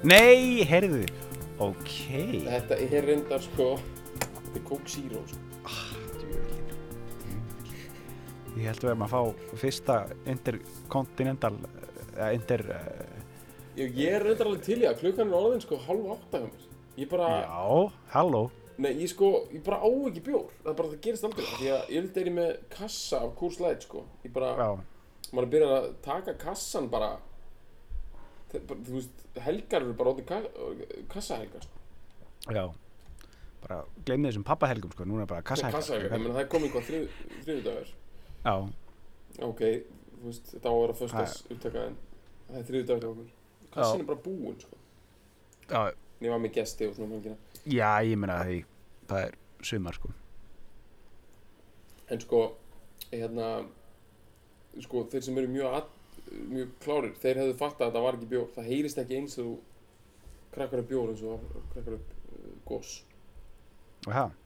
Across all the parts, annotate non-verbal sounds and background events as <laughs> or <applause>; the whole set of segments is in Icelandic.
Nei, heyrðu, ok. Þetta er reyndar sko Þetta er Coke Zero sko. Djöfullinn. Ég held við erum að fá fyrsta interkontinental, eða inter, uh, Ég, ég er reyndar alveg til í að klukkan er orðin sko halv átta Ég bara, já, halló. nei ég sko, ég bara á ekki bjór Það er bara, það gerist aldrei Því að ég vildi er ég með kassa af Coors Light sko Ég bara, Já, maður er byrjað að taka kassan bara Þú veist, helgar eru bara ka kassahelgar sko. já. Bara gleymið þessum pappahelgum, sko, núna er bara Kassahelgar, það komið hvað þrið, þriðudagur Já, Ok, þú veist, þetta á að vera föstas upptaka en það er okkur. Kassin er bara búinn sko. Já, var með gesti og svona mangina já, ég meina því, það er sumar, sko. En sko, hérna Sko, þeir sem eru mjög, at, mjög klárir. Þeir hefðu fattað að þetta var ekki bjór. Það heyrist ekki eins og krakkar upp bjór eins og krakkar upp uh, gos. Og það,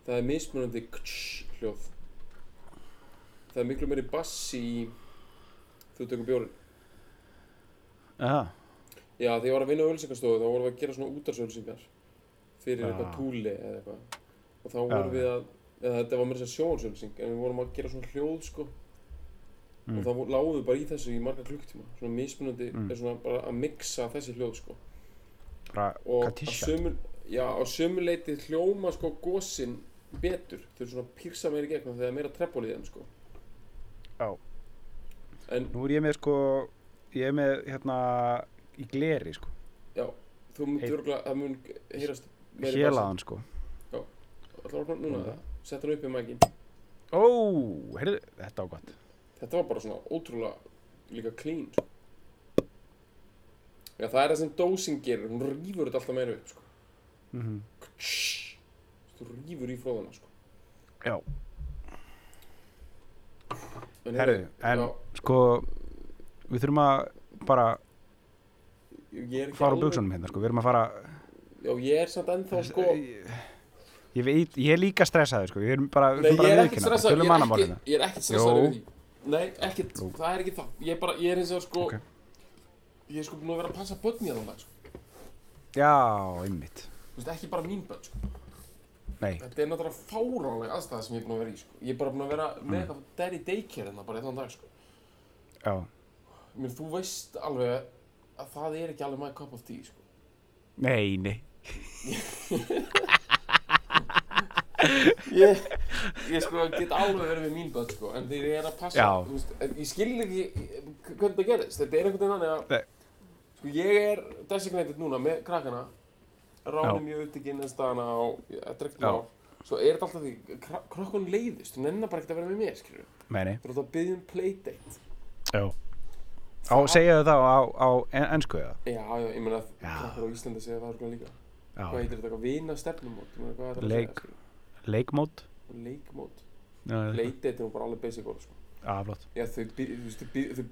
Það er mismunandi ktsch hljóð. Það er miklu meiri bassi í Þú tökum bjórin já, Já, þegar ég var að vinna á ölsingastofu þá vorum við að gera svona útarsölsingar fyrir Já. eitthvað túli eða eitthvað. Og þá vorum við að eða þetta var mér þess að sjónsölsing en við vorum að gera svona hljóð sko Mm. og þá lágum við bara í þessu í marga klukktíma svona mismunandi, Mm. svona bara að mixa þessi hljóð sko bara sömu, já, á sömu leiti hljóma sko gósin betur þau eru svona að pírsa meira gegn þegar það er meira treppól í þeim sko Já. en Nú er ég með, sko, ég er með, hérna, í gleri, sko. já, þú myndir Hey. örgulega að mun heyrast meiri Hélaðan, sko. Ætlar að núna það? Sett hann upp í mækin. Ó, heyrðu, þetta gott. Þetta var bara svona ótrúlega líka clean. Sko. Já, það er það sem dósing gerir. Hún rýfur þetta alltaf meira upp, sko. Mm Þú rýfur í fróðana, sko. Já, En herðu, en, já, sko, við þurfum að bara fara á alveg- buksunum hérna, sko. Við erum að fara, Já, ég er samt ennþá, sko. ég, ég, veit, ég er líka stressaði, sko. Við erum bara, við Nei, þurfum ég bara að viðkynna. Ég er mannamálina. ekki, ég er ekkert stressað Jó. yfir því. Nei, ekkert, Jú. það er ekki það. Ég er bara, ég er eins og, sko, Ok. ég er sko búin að vera að passa börn í þannig dag, sko. Já, einmitt. Þú veist, ekki bara mín börn, sko. Nei, Þetta er náttúrulega fáránlega aðstæða sem ég er búin að vera í, sko. Ég er bara búin að vera Mm. með eitthvað daddy daycare hérna bara í þann dag, sko. já, Mér, þú veist alveg að það er ekki alveg my cup of tea, sko. nei, nei. <laughs> <laughs> Ég, ég sko get alveg verið með mín börn, sko, en þegar ég er að passa, veist, ég skil ekki hvernig það gerðist. Þetta er einhvern veginn að, sko, ég er designated núna með krakkana, Já. ránum mjög upptikinn en staðana á, er Já. mál. Svo er þetta alltaf því, kra krakkun leiðist, þú nennar bara ekkert að vera með mér, nei. Þú ert að byggja um playdate. Já. Á, segja þau þá á, á en, ennsku eða? Já, já, ég meina að krakkar á Íslandi segja það líka. Hvað Já. heitir? Ég hvað er þetta að Leik-? Leikmót? Leikmót. Playdate er nú bara alveg basic orð, sko. Já, flott. Já, þau,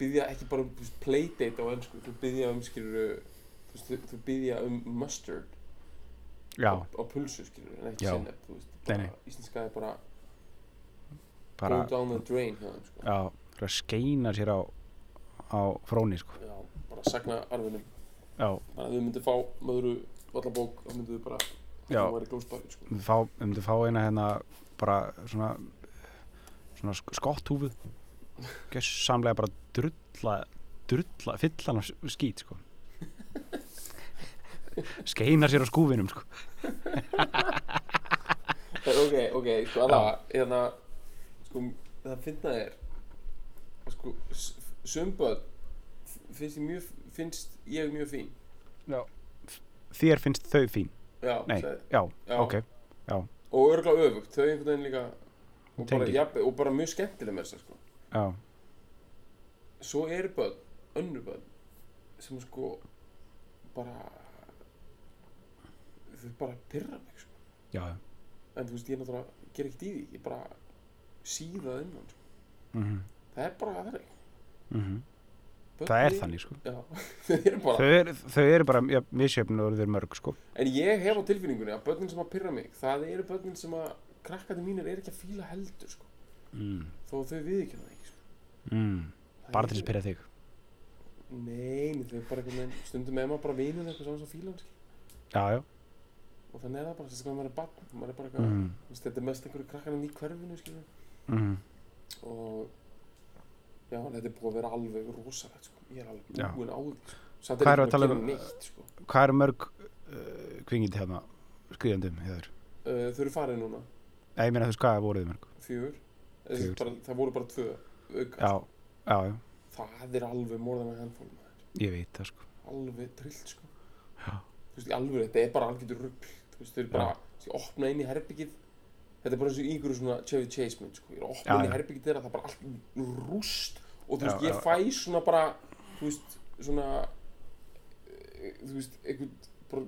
byggja ekki bara um playdate á ennsku, þau byggja um, skilur, þau, byggja um mustard Já, á, á pulsu, skilur, en ekki nei. íslenska er bara, bara, go down the drain þeim, sko. já, það að skeina sér á, á fróni, sko. Já, bara sagna arfinum, þannig að þau myndu fá möðru vallabók, þá myndu þau bara, Já. sko. við myndum fá eina hérna bara svona svona sk- skotthúfu samlega bara drulla drulla, fyllan af s- skít sko skeinar sér á skúfinum sko En, ok, ok, sko, allavega, hérna, sko, það finna þér, sko, sömböð finnst ég mjög, finnst ég mjög fín. Já. þér finnst þau fín Já, nei, sagði- já, Já. ok og örgulega öfugt, þau einhvern veginn líka og bara, jafn, og bara mjög skemmtileg með þess sko. já, svo eru börn, önnur börn sem sko bara þau bara pyrra mig sko. já, en þú veist, ég náttúrulega ger ekkert í því ég bara síða innan sko. mhm, það er bara það er mhm það er þannig sko <laughs> þau eru bara þau eru bara, já, misjöfn og þau eru mörg sko en ég hef á tilfinningunni að börnin sem að pyrra mig það eru börnin sem að krakkandi mínir er ekki að fíla heldur sko. mm. þó þau við ekki það ekki sko. Mm. Bara er- til þess að pyrra þig nei, nei, þau bara einhvern veginn stundum er maður bara vinur eitthvað svona svo fíla hann skil. já, já og þannig er það bara, þess að maður er barn maður er bara eitthvað, mm. þetta er mest einhverju krakkarinn í hverfinu. Mm. og já, þetta er búið að vera alveg rosalegt sko. ég er alveg Já. búinn á sko. samt Hvað er að búin tala að um? neitt sko. hvað eru mörg uh, kvingindi hérna skriðandum hefur uh, þau eru farið núna, Nei, ég meina þú skaði voruð mörg Fjögur. Bara, það voru bara tvö auka, já, já, já, það er alveg morðan að handfólum ég veit það sko alveg trillt sko. Veist, alveg, þetta er bara þú veist, þau eru bara, veist, opna inn í herbyggið þetta er bara eins og í ykkur svona Chevy Chase mynd, sko, ég er að opna Já, inn í já. herbyggið þeirra, það er bara allt rúst. Og þú veist, ég fæ svona bara þú veist, svona eh, þú veist, einhvern bara,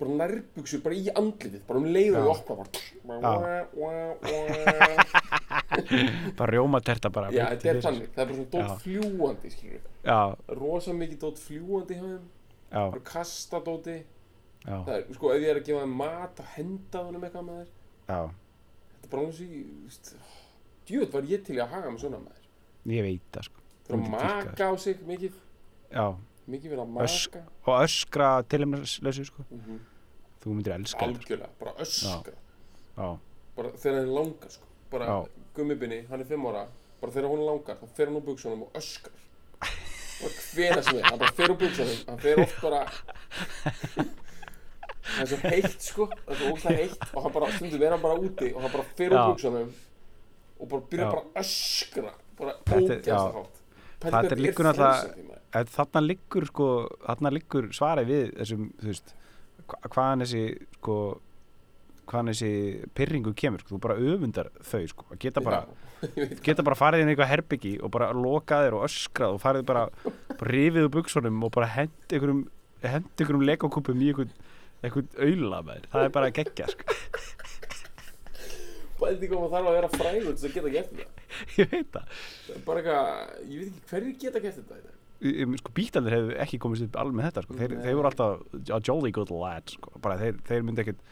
bara nærbuxur bara í andlitið. Bara um leið og opna bara, wah. <laughs> bara rjóma terta bara já, þetta er þannig, það er bara svona dót Já. fljúandi skilur rosa mikið dót fljúandi bara kasta dóti það er, sko, ef ég er að gefa þeim mat og henda honum eitthvað með þér veist djúð var ég til að haga með svona með þér ég veit það sko. Það að dýrka maka á sig mikið. Já, mikið verið að Ösk- maka. og öskra tilemnarslösu sko. Mm -hmm. þú myndir elska þetta sko. algjörlega, bara öskra. Já, bara þegar hann langar sko. Bara Já. gummibinni, hann er fimm ára bara þegar hún langar, þá fer hann úr buksunum og öskar bara hvena sem er hann bara fer úr buksunum, hann fer oft bara <laughs> það er svo heitt sko. Það er svo ógæslega heitt og hann bara stundum er hann bara úti og hann bara fer úr Já. buksunum og bara byrja bara að öskra. Bara já. hátt. Þetta er liggur náttúrulega- þarna liggur sko þarna liggur svarið við þessum þú veist hva- hvaðan þessi sko hvaðan þessi pyrringu kemur sko. þú bara öfundar þau sko. Geta bara <laughs> geta bara farið inn í eitthvað herbyggi og bara lokað þér og öskrað og farið bara, <laughs> bara rifið úr buksunum og bara hendi einhverjum legokúpum í einhvern einhvern auðla með það er bara geggja sko. Pældi hvað maður þarf að vera frægur til að geta gert þetta ég veit það bara eitthvað, ég veit ekki hverju geta gert þetta ég- sko, bítaldir hefur ekki komist upp alveg með þetta sko. þeir, þeir voru alltaf a jolly good lad sko. bara þeir, þeir myndi ekkert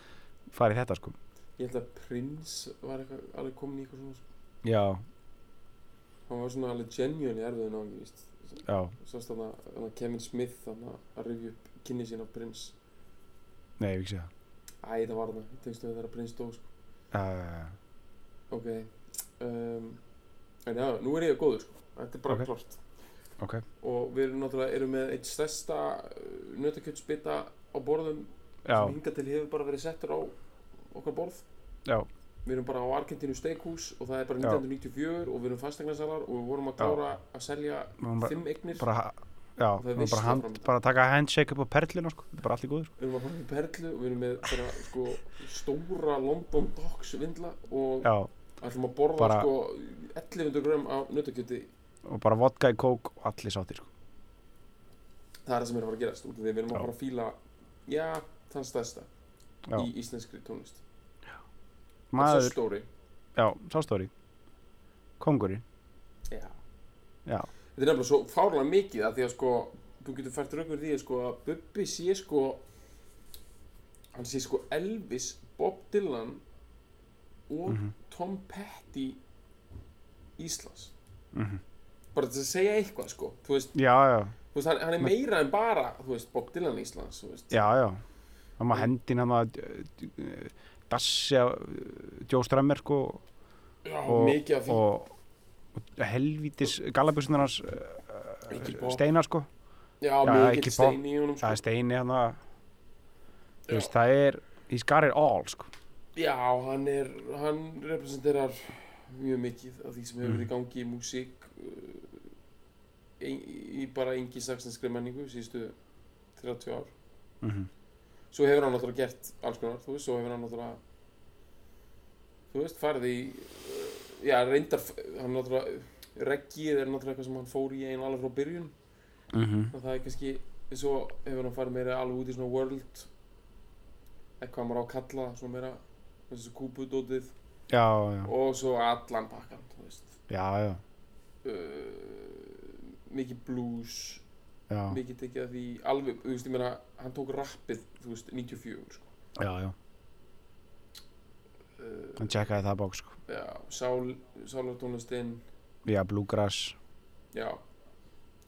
fara í þetta sko. Ég held að Prince var eitthvað alveg komin í eitthvað svona sko. já, Hann var svona alveg genuine í erfiðin á Sást þarna þarna Kevin Smith að rifja upp kynni sín af Prince nei, ég ekki sé Æ, það var það, tegstu þegar Prince dó sko. það uh, Ok um, En já, nú er ég góður sko. Þetta er bara Ok. klart ok, Og við erum náttúrulega erum með eitt stærsta uh, nötakjötsbita á borðum já, sem hingað til hefur bara verið settur á okkar borð já Við erum bara á Argentínu Steakhús og það er bara Já. 1994 og við erum fastegnasalar og við vorum að Já. klára að selja Maður bara, fimm eignir bara, já, bara, hand, bara taka handshake upp á perlinu sko. þetta er bara allt í góður við erum að fara með perlu og við erum með bara, sko, stóra London Dogs vindla og ætlum að borða Bara- sko, 1100 grömm af nautakjöti. Og bara vodka í kók og allir sáttir sko. það er það sem er að fara að gerast við erum Já. að fara að fíla já, þann stærsta já, í íslenskri tónlist. Maður, stóri. Já, sástóri kongurinn, já. já, þetta er nefnilega svo fárlega mikið að því að sko þú getur fært raukur því að sko að Bubbi sé sko hann sé sko Elvis, Bob Dylan og Mhm. Tom Petty Íslands. Mhm, bara til að segja eitthvað sko þú veist, já, já. Þú veist hann, hann er meira en bara þú veist, Bob Dylan Íslands þú veist. já, já. Það maður hendin hann að dassi að Joe Strömmer sko. Já, og, mikið af því. og helvítis Ekki uh, Bob. steinar sko já, já, ekki stein í honum það sko. er steini hann að veist, það er, he's got it all sko já, hann er hann representerar mjög mikið af því sem hefur Mm. verið í gangi í músík uh, í, í bara engi saksneskri menningu síðustu 30 ár mm -hmm. svo hefur hann náttúrulega gert alls konar þú veist, svo hefur hann náttúrulega þú veist, farið í já, reyndar hann náttúrulega reggið er náttúrulega eitthvað sem hann fór í einu alveg frá byrjun Mm -hmm. og það er kannski svo hefur hann farið meira alveg út í svona world eitthvað maður á að kalla svona meira þessu kúpudótið já, já, og svo allan pakkan þú veist já, já, uh, mikið blues já, mikið tekið af því alveg, þú veist, ég meina hann tók rappið, þú veist, 94 sko. já, já. Uh, hann tjekkaði það bók, sko. sálartónlistinn, Já, bluegrass, já.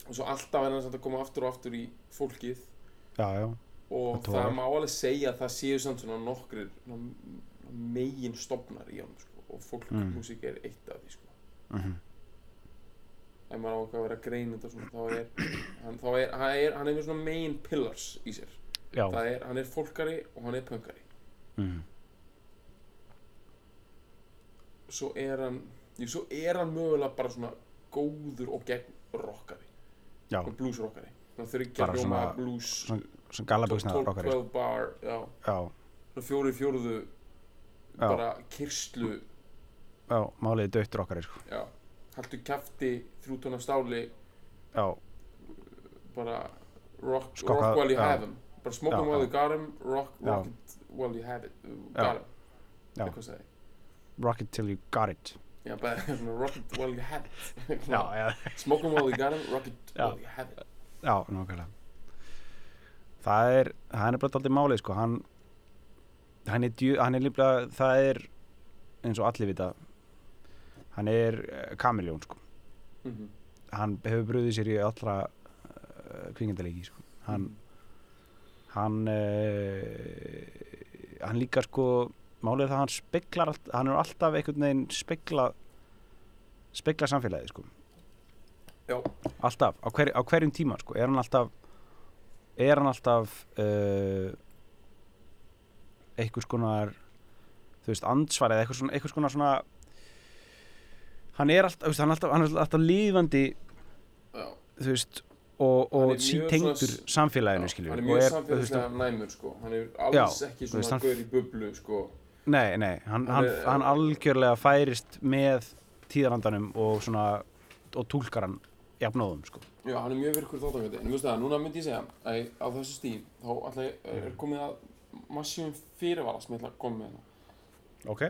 Og svo alltaf er hann samt að koma aftur og aftur í fólkið. Já, já, og Það það, má alveg segja að það séu samt svona nokkrir megin stopnar í hann sko, og fólkmúsík er eitt af því sko. mhm, ef maður á að vera þetta svona, þá er hann, þá er, hann er hann er með svona main pillars í sér. Já, það er, hann er fólkari og hann er pönkari. Mhm, svo er hann jú, svo er hann mögulega bara svona góður og gegn rockari. Já, og blues rockari. Þannig þurfi ekki Bara að hljóma svona- blues sem gallaböksnaðar 12, okkar, 12 bar já, já, svona fjóri fjóruðu bara kyrslu já, máliði döttur okkar, sko, já, haltu kæfti þrjú tóna stáli. Já, bara rock, Skokka- rock while you have him bara smoke him while you got him rock, rock while you have it uh, got him eitthvað segi rock it till you got it, já, bara svona rock it while you have it <laughs> já, smoke him while you got it <laughs> Já. while you have it já, nákvæmlega. Það er, það er bara aldrei málið, sko, hann, hann er djö, hann er líflega, það er, eins og allir vita, hann er uh, kamiljón, sko. mm hann hefur bröðið sér í allra uh, kvikindalegi sko. hann hann uh, hann líka sko málið er það að hann speklar hann er alltaf einhvern veginn spekla spekla samfélagið sko já, alltaf, á, hver, á hverjum tíma sko er hann alltaf er hann alltaf uh, einhvers konar þú veist, ansvarið einhvers konar, einhvers konar svona hann er alltaf, hann er alltaf, hann er alltaf lífandi já þú veist og, og svona- samfélaginu Já, hann er mjög samfélagslega næmur sko. hann er alls ekki þú veist, svona hann- gaur í bublu sko. Nei, nei, hann, Hann er- hann algjörlega færist með tíðarandanum og svona og túlkar hann jafnóðum sko. já, hann er mjög virkur þáttakvæði en það, núna myndi ég segja að á þessu stíð þá alltaf er komið að massífum fyrirvara sem ég ætla að koma með hérna. Ok,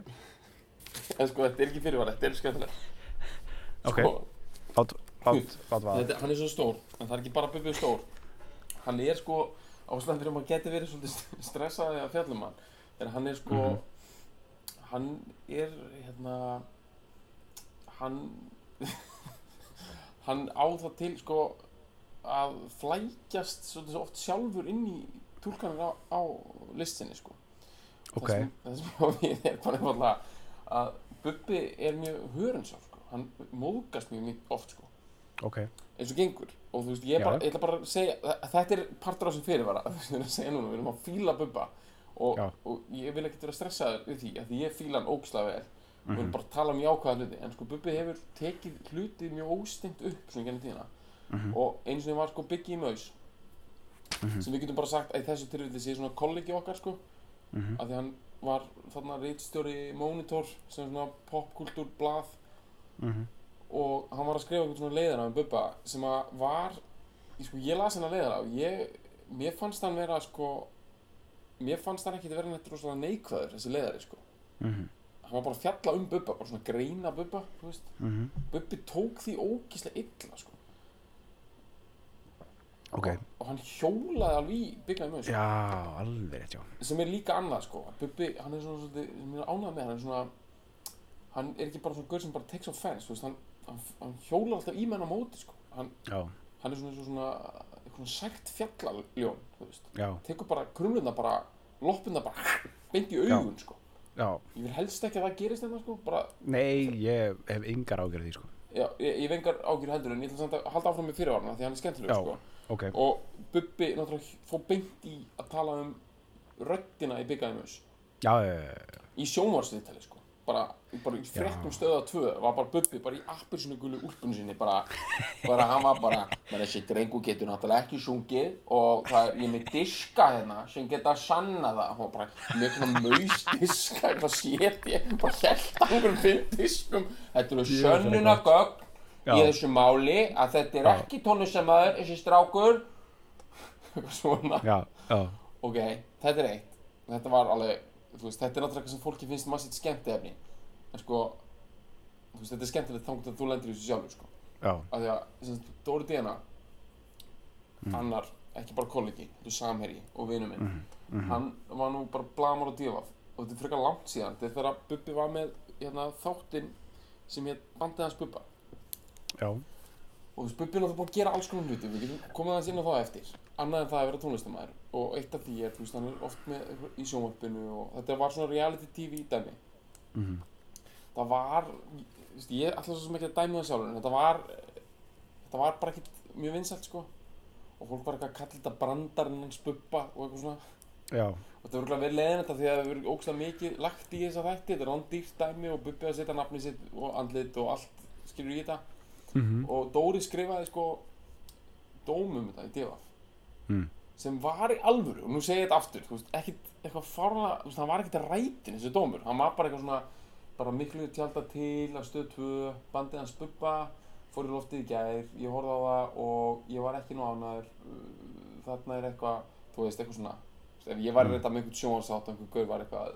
en sko, þetta er ekki fyrirvara, þetta er skemmtilegt. Ok, sko, lát, lát, lát vaða þetta, hann er svo stór en það er ekki bara bubbið stór. Hann er sko ástæðan fyrir að maður geti verið svolítið stressaði að fjallum hann er að hann er sko Mhm. Hann er hérna hann <laughs> hann á það til sko að flækjast svolítið svo oft sjálfur inn í túlkanir á, á listinni sko. Ok, það sem, á við er bara einfallega að Bubbi er mjög hörensá sko. hann móðgast mjög mjög oft sko. Ok. Eins og gengur. Og þú veist, ég, bara, ég ætla bara að segja að þetta er partur á <laughs> sem fyrirvara þú veist, við erum að segja núna, við erum að fíla Bubba og, og ég vil ekkert vera stressaður við því, því ég fíla hann ógislega vel og við Mhm. bara að tala um jákvæða hluti en sko Bubbi hefur tekið hluti mjög óstengt upp svona gennum tíðina Mhm. og eins og ég var sko Biggie í Maus Mhm. sem við getum bara sagt að þessu tilfelli sé svona kollegi okkar sko Mhm. af því hann var þarna reitstjóri Monitor sem svona popkultúr blað og hann var að skrifa einhvern svona leiðara um Bubba sem að var ég, sko, ég las hennar leiðara og ég mér fannst hann vera sko mér fannst hann ekki vera neitt rosalega neikvæður þessi leiðari sko. Mhm. hann var bara að fjalla um Bubba, bara svona greina Bubba veist, Mhm. Bubbi tók því ógíslega illa sko. Ok, og, og hann hjólaði alveg í byggnaði með já, alveg rétt já. Sem er líka annað sko. Bubbi, hann er svona, svona er ánægð með hann er svona hann er ekki bara svona gaur sem bara takes offense hann, hann, hann hjólar alltaf í menn á móti sko. Hann, hann er svona svona eitthvað veist, já, tekur bara krumluna bara loppuna bara beint í augun sko. Já. Ég vil helst ekki að það gerist þetta sko bara, nei, ég hef yngar ágjörð því sko. Já, ég, ég vengar ágjur heldur en ég ætla samt að halda áfram með fyrirvarna því hann er skemmtilegur Já. sko. ok, og Bubbi náttúrulega fór beint í að tala um röddina í já, í sjónvarsviðtali sko bara, bara fréttum stöða 2 var bara Bubbi bara í appirsinu gulu úlpunni sinni bara, bara hann var bara menn þessi drengu getur náttúrulega ekki sungið og það er ég með diska hérna sem geta sanna það. Hann var bara með svona maus diska eitthvað sétt ég bara held að einhverjum fimm diskum. Þetta eru Djöfull er sönnuna gögn Já. í þessu máli að þetta er ekki tónlistamæður þessi strákur. <laughs> Svona. Já, já, ok, þetta er eitt. Þetta var alveg, veist, þetta er náttúrulega eitthvað sem fólki finnst massið skemmt efni en sko, þú veist, þetta er skemmtilegt þangt að þú lendir í þessu sjálfur, sko. Af því að, Dóri Dena annar, ekki bara kollegi er samherji og vinur minn. Hann var nú bara blamar á divaf og þetta er frekar langt síðan, þetta er þegar Bubbi var með hérna, þáttinn sem hér bandið hans Bubba. Já, og þú Bubbi er náttúrulega búin að gera alls konar hluti við getum komið aðeins inn á það eftir annað en það að vera tónlistamæður og eitt af því er, þú veist, hann er oft með í sjónvarpinu og þetta var svona reality TV dæmi. Mhm, það var, þú veist, ég ætla svo sem ekki að dæmi það sjálfur en þetta var þetta var bara ekkit mjög vinsælt sko. Og fólk var eitthvað að kalla þetta brandarinn hans Bubba og eitthvað svona. Já, og þetta voru verið leiðin þetta því að það verið ógslag mikið lagt í þessa þætti, þetta er rándýrt dæmi og Bubbi að setja nafni sitt og andlit og allt skilur í þetta. Mhm, og Dóri skrifaði sko dómum þetta í divaf mm, sem var í alvöru og nú segi ég þetta aftur veist, ekkit þú veist, hann var ekkit að rætin þessi dómur. Hann var bara eitthvað svona bara miklu tjálta til af stöð 2 bandið hans Bubba fór í loftið í gær ég horfði á það og ég var ekki nú ánæður þarna er eitthvað þú veist eitthvað svona ef ég var í þetta með einhvern sjónvarsátt og einhvern gaur var eitthvað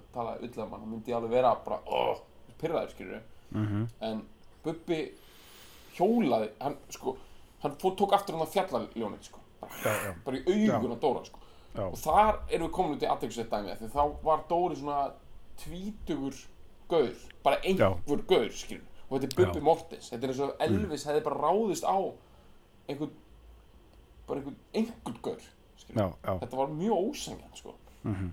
að tala illa um hann þá myndi ég alveg vera bara oh, pyrraður skilur mhm, en Bubbi hjólaði hann sko hann tók aftur hann að fjallaljónið sko bara, í augun á Dóra sko. Og þar erum við komin út í aðeinsett dæmi því þá var Dóri svona tvítugur gaur bara einhver gaur skilur og þetta er Bubbi Já. Mortis. Þetta er eins og Elvis hefði bara ráðist á einhvern bara einhvern einhvern gaur já, já, þetta var mjög ósangjan sko. Mhm,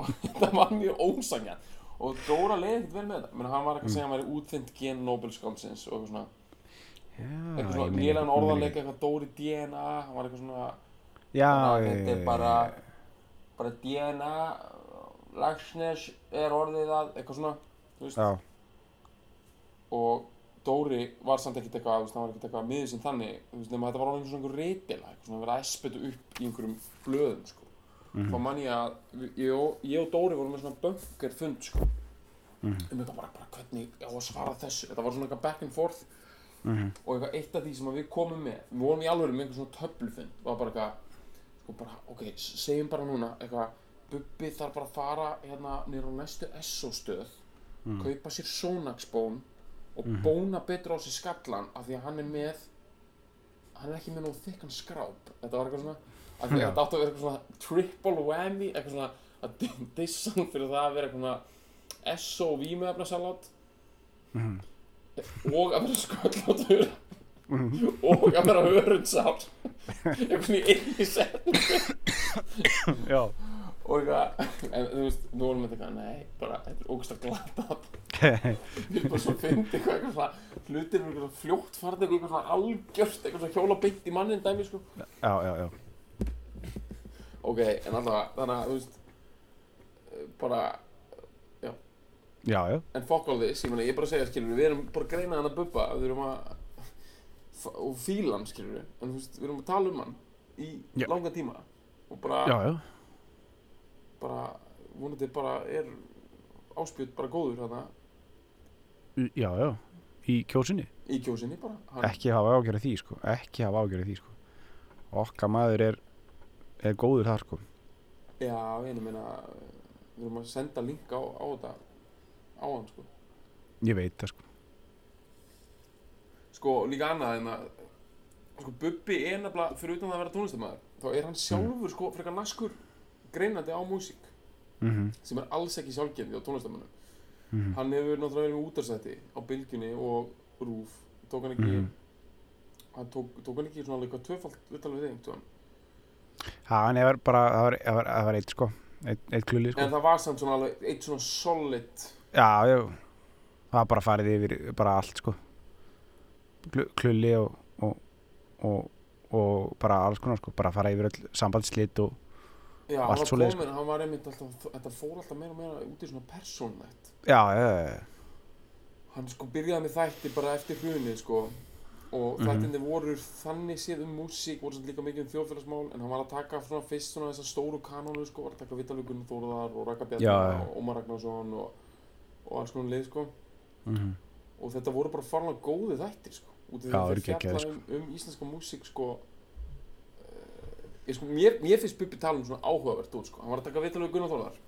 og <laughs> þetta var mjög ósangjan og Dóra leiði ekkert vel með þetta. Menn hann var eitthvað að segja að hann væri útþynt gen Nobelskáldsins og eitthvað svona eitthvað svona meina orðanleika eitthvað Dóri DNA hann var eitthvað svona já, þetta er bara bara DNA Lagsnes er orðið að eitthvað svona þú veist, já, og Dóri var samt ekkert eitthvað, hann var ekkert eitthvað miður sem þannig, þú veist, nema þetta var alveg svona einhver reytila, eitthvað svona verið að espetu upp í einhverjum blöðum, sko. Mhm. þá man ég að ég og, ég og Dóri vorum með svona bunker fund, sko. Mhm. um þetta bara, bara hvernig á að svara þessu þetta var svona eitthvað back and forth mhm, og eitthvað eitt af því sem við komum með við vorum í alveg með einhver svona töflufund var bara eitthvað sko bara, ok, segjum bara núna eitthvað, Bubbi þarf bara að fara hérna nýra á næstu SO stöð kaupa sér Sonax-bón og bóna betur á sér skallan af því að hann er með hann er ekki með nóg þykkan skráp. Þetta var eitthvað svona af því að þetta átti að vera eitthvað svona triple whammy eitthvað svona að dissa hann fyrir það að vera eitthvað svona SO vímuefnasalat. Mhm, og að vera sköllóttur og að vera hörundsár. Eitthvað svona í einni setning já, og eitthvað, en þú veist, nú erum við eitthvað, nei, bara, þetta er ógst að glata við erum bara svo fyndi eitthvað, eitthvað svona, hlutir eru eitthvað fljótt farnir, eitthvað svona algjört, eitthvað svona hjóla beint í mannin dæmi, sko. Já, já, já, ok, en alltaf, þannig að, þú veist bara, já, en fuck all this, ég meina, ég er bara að segja, skilur við erum bara að greina hann að bubba, við erum að f- og fíla hann, skilur en veist, við erum að tala um hann í Já. langa tíma og bara, já, já, bara vonandi bara er áspjöld bara góður þarna. Já, já, í kjósinni? Í kjósinni bara hann, ekki hafa ágjörði því sko. Ekki hafa ágjörði því sko. Okkar maður er er góður þar sko. Já, ég meina við erum að senda link á, á þetta á hann sko. Ég veit það sko. Sko líka annað en að sko Bubbi er nefnilega fyrir utan það að vera tónlistamæður þá er hann sjálfur sko frekar naskur greinandi á músík mhm, sem er alls ekki sjálfgendi á tónlistamönnum mhm, hann hefur náttúrulega verið með útarsætti á Bylgjunni og Rúf tók hann ekki Mhm. hann tók, tók hann ekki svona eitthvað tvöfald viðtal við þig einhvern tímann? hann er bara það var, eitt sko. Eitt, eitt klulli sko. En það var samt svona alveg eitt svona solid já, já. Það var bara farið yfir bara allt sko. Klu- klulli og og, og og bara alls konar sko. Bara fara yfir öll sambandslit og já, Og allt var svoleiðis, komin, hann var einmitt alltaf þetta fór alltaf meira og meira út í svona persónlegt. Já, já, já, hann sko byrjaði með þætti bara eftir hrunið sko. Og Mhm. þættinni voru þannig séð um músík voru samt líka mikið um þjóðfélagsmál en hann var að taka svona fyrst svona þessar stóru kanónu sko var að taka Vitalur Þórðar og Raka Já, Bjarnar já. og Ómar Ragnarsson og, og alls konar leið sko. Mhm, og þetta voru bara farlega góði þættir sko út Já, því að geggjaðir, fjalla um, um íslenska músík sko uh, ég, sko, mér, mér finnst Bubbi tala um svona áhugavert út, sko. Hann var að taka við Gunnar Þórðar.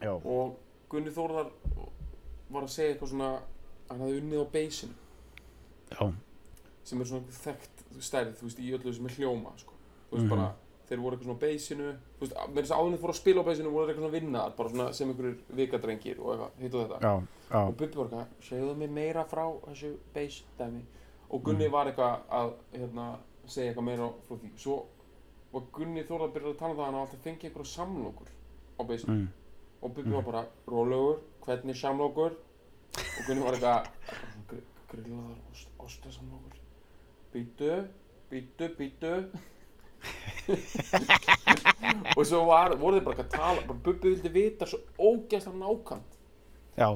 Já, og Gunni Þórðar var að segja eitthvað svona, hann hafði unnið á beisinu. Já, sem er svona þekkt stærð, þú veist, í öllu sem er hljóma, sko. Þú veist, Mhm. bara, þeir voru eitthvað svona á beisinu, þú veist, með þess að áðurinn fór að spila á beisinu voru þeir eitthvað svona vinnaðar, bara svona sem einhverjir vikadrengir og eitthvað, hitt og þetta. já, já, og Bubbi var eitthvað, segðu mér meira frá þessu bass dæmi og Gunni var eitthvað að hérna, segja eitthvað meira frá því. Svo var Gunni Þórðar að byrja að tala um það að hann alltaf fengið einhverja samlokur á bassinu. Mm, og Bubbi var bara, rólegur, hvernig samlokur? Og Gunni var eitthvað gr grillaðar ost, ostasamlokur. Býtu, býtu, býtu <laughs> og svo var, voru þeir bara eitthvað að tala bara Bubbi vildi vita svo ógæslega nákvæmt já,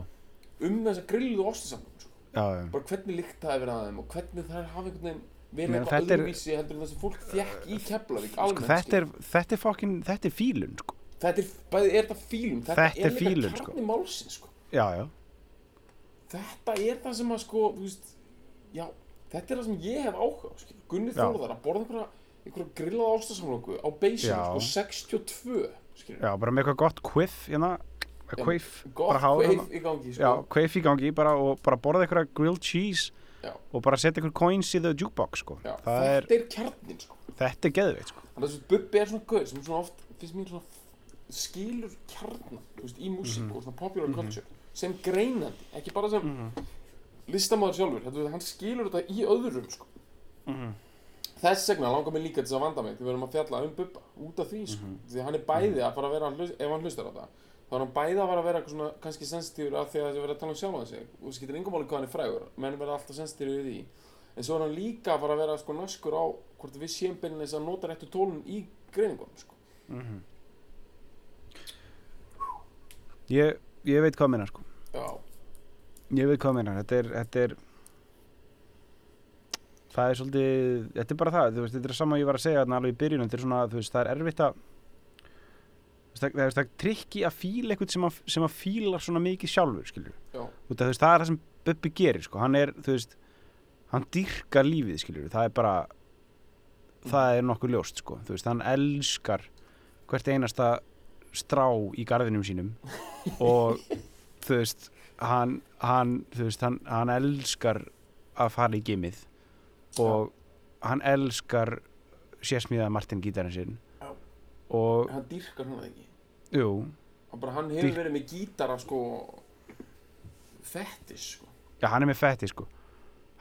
um þessa grilluðu ostasamlokur sko bara hvernig lykt það hefur að þeim og hvernig það hafa einhvern veginn verið eitthvað öðruvísi heldur en það sem fólk þekk í Keflavík Sko, þetta er, þetta er fokkin, þetta er fílun, sko. þetta er, bæði er þetta fílum þetta, Þetta er líka fílun, sko. kjarni málsins sko. Já, já, þetta er það sem að sko þú veist, já, þetta er það sem ég hef áhuga. Gunni Já. Þórðar að borða einhverja, einhverja grillaða ástasamlóku á beysinu Já. sko 62 skilur. já, bara með eitthvað gott quiff, hérna, kveif hérna. í gangi Já, sko. quiff í gangi, bara, og bara borða eitthvað grilled cheese Já. og bara setja eitthvað coins í the jukebox, sko. Það er, þetta er kjarnin sko. þetta er geðveitt, sko. Bubbi er svona gauð sem svona oft finnst mér svona skilur kjarnan þú veist, í músík Mhm. og svona popular culture sem greinandi, ekki bara sem listamáður sjálfur, þetta, hann skilur þetta í öðrum sko. Mhm. þess vegna langar mig líka til þess að vanda mig því við erum að fjalla um Bubba út af því sko. Mhm. því að hann er bæði að fara að vera ef hann hlustar á það þá er hann bæði að fara að vera eitthvað svona kannski sensitífur af því að það verða að tala um sjálfan sig og það skiptir engum máli hvað hann er frægur menn verða alltaf sensitífur við því en svo er hann líka að fara að vera sko naskur á hvort við séum beinleins að nota réttu tólun í greiningunum sko. Ég, ég veit hvað minna, sko. já, Ég veit hvað minna, þetta er, þetta er, það er svolítið, þetta er bara það, veist, þetta er sama ég var að segja þarna alveg í byrjunum, þetta er svona, þú veist, það er erfitt að, það, er, er trikki að fíla eitthvað sem að, sem að fílar svona mikið sjálfur, veist, það er það sem Bubbi gerir, sko, hann er, þú veist, hann dýrkar lífið, skilur, það er bara, það er nokkuð ljóst, sko, þú veist, hann elskar hvert einasta strá í garðinum sínum <laughs> og, þú veist, hann, hann, þú veist, hann, hann elskar að fara í gimið og hann elskar sérsmíða Martin gítarinn sinn. Já. og, hann dýrkar hann ekki? Jú, bara, hann hefur Dýrk- verið með gítara sko fettis sko. Já, hann er með fetti, sko.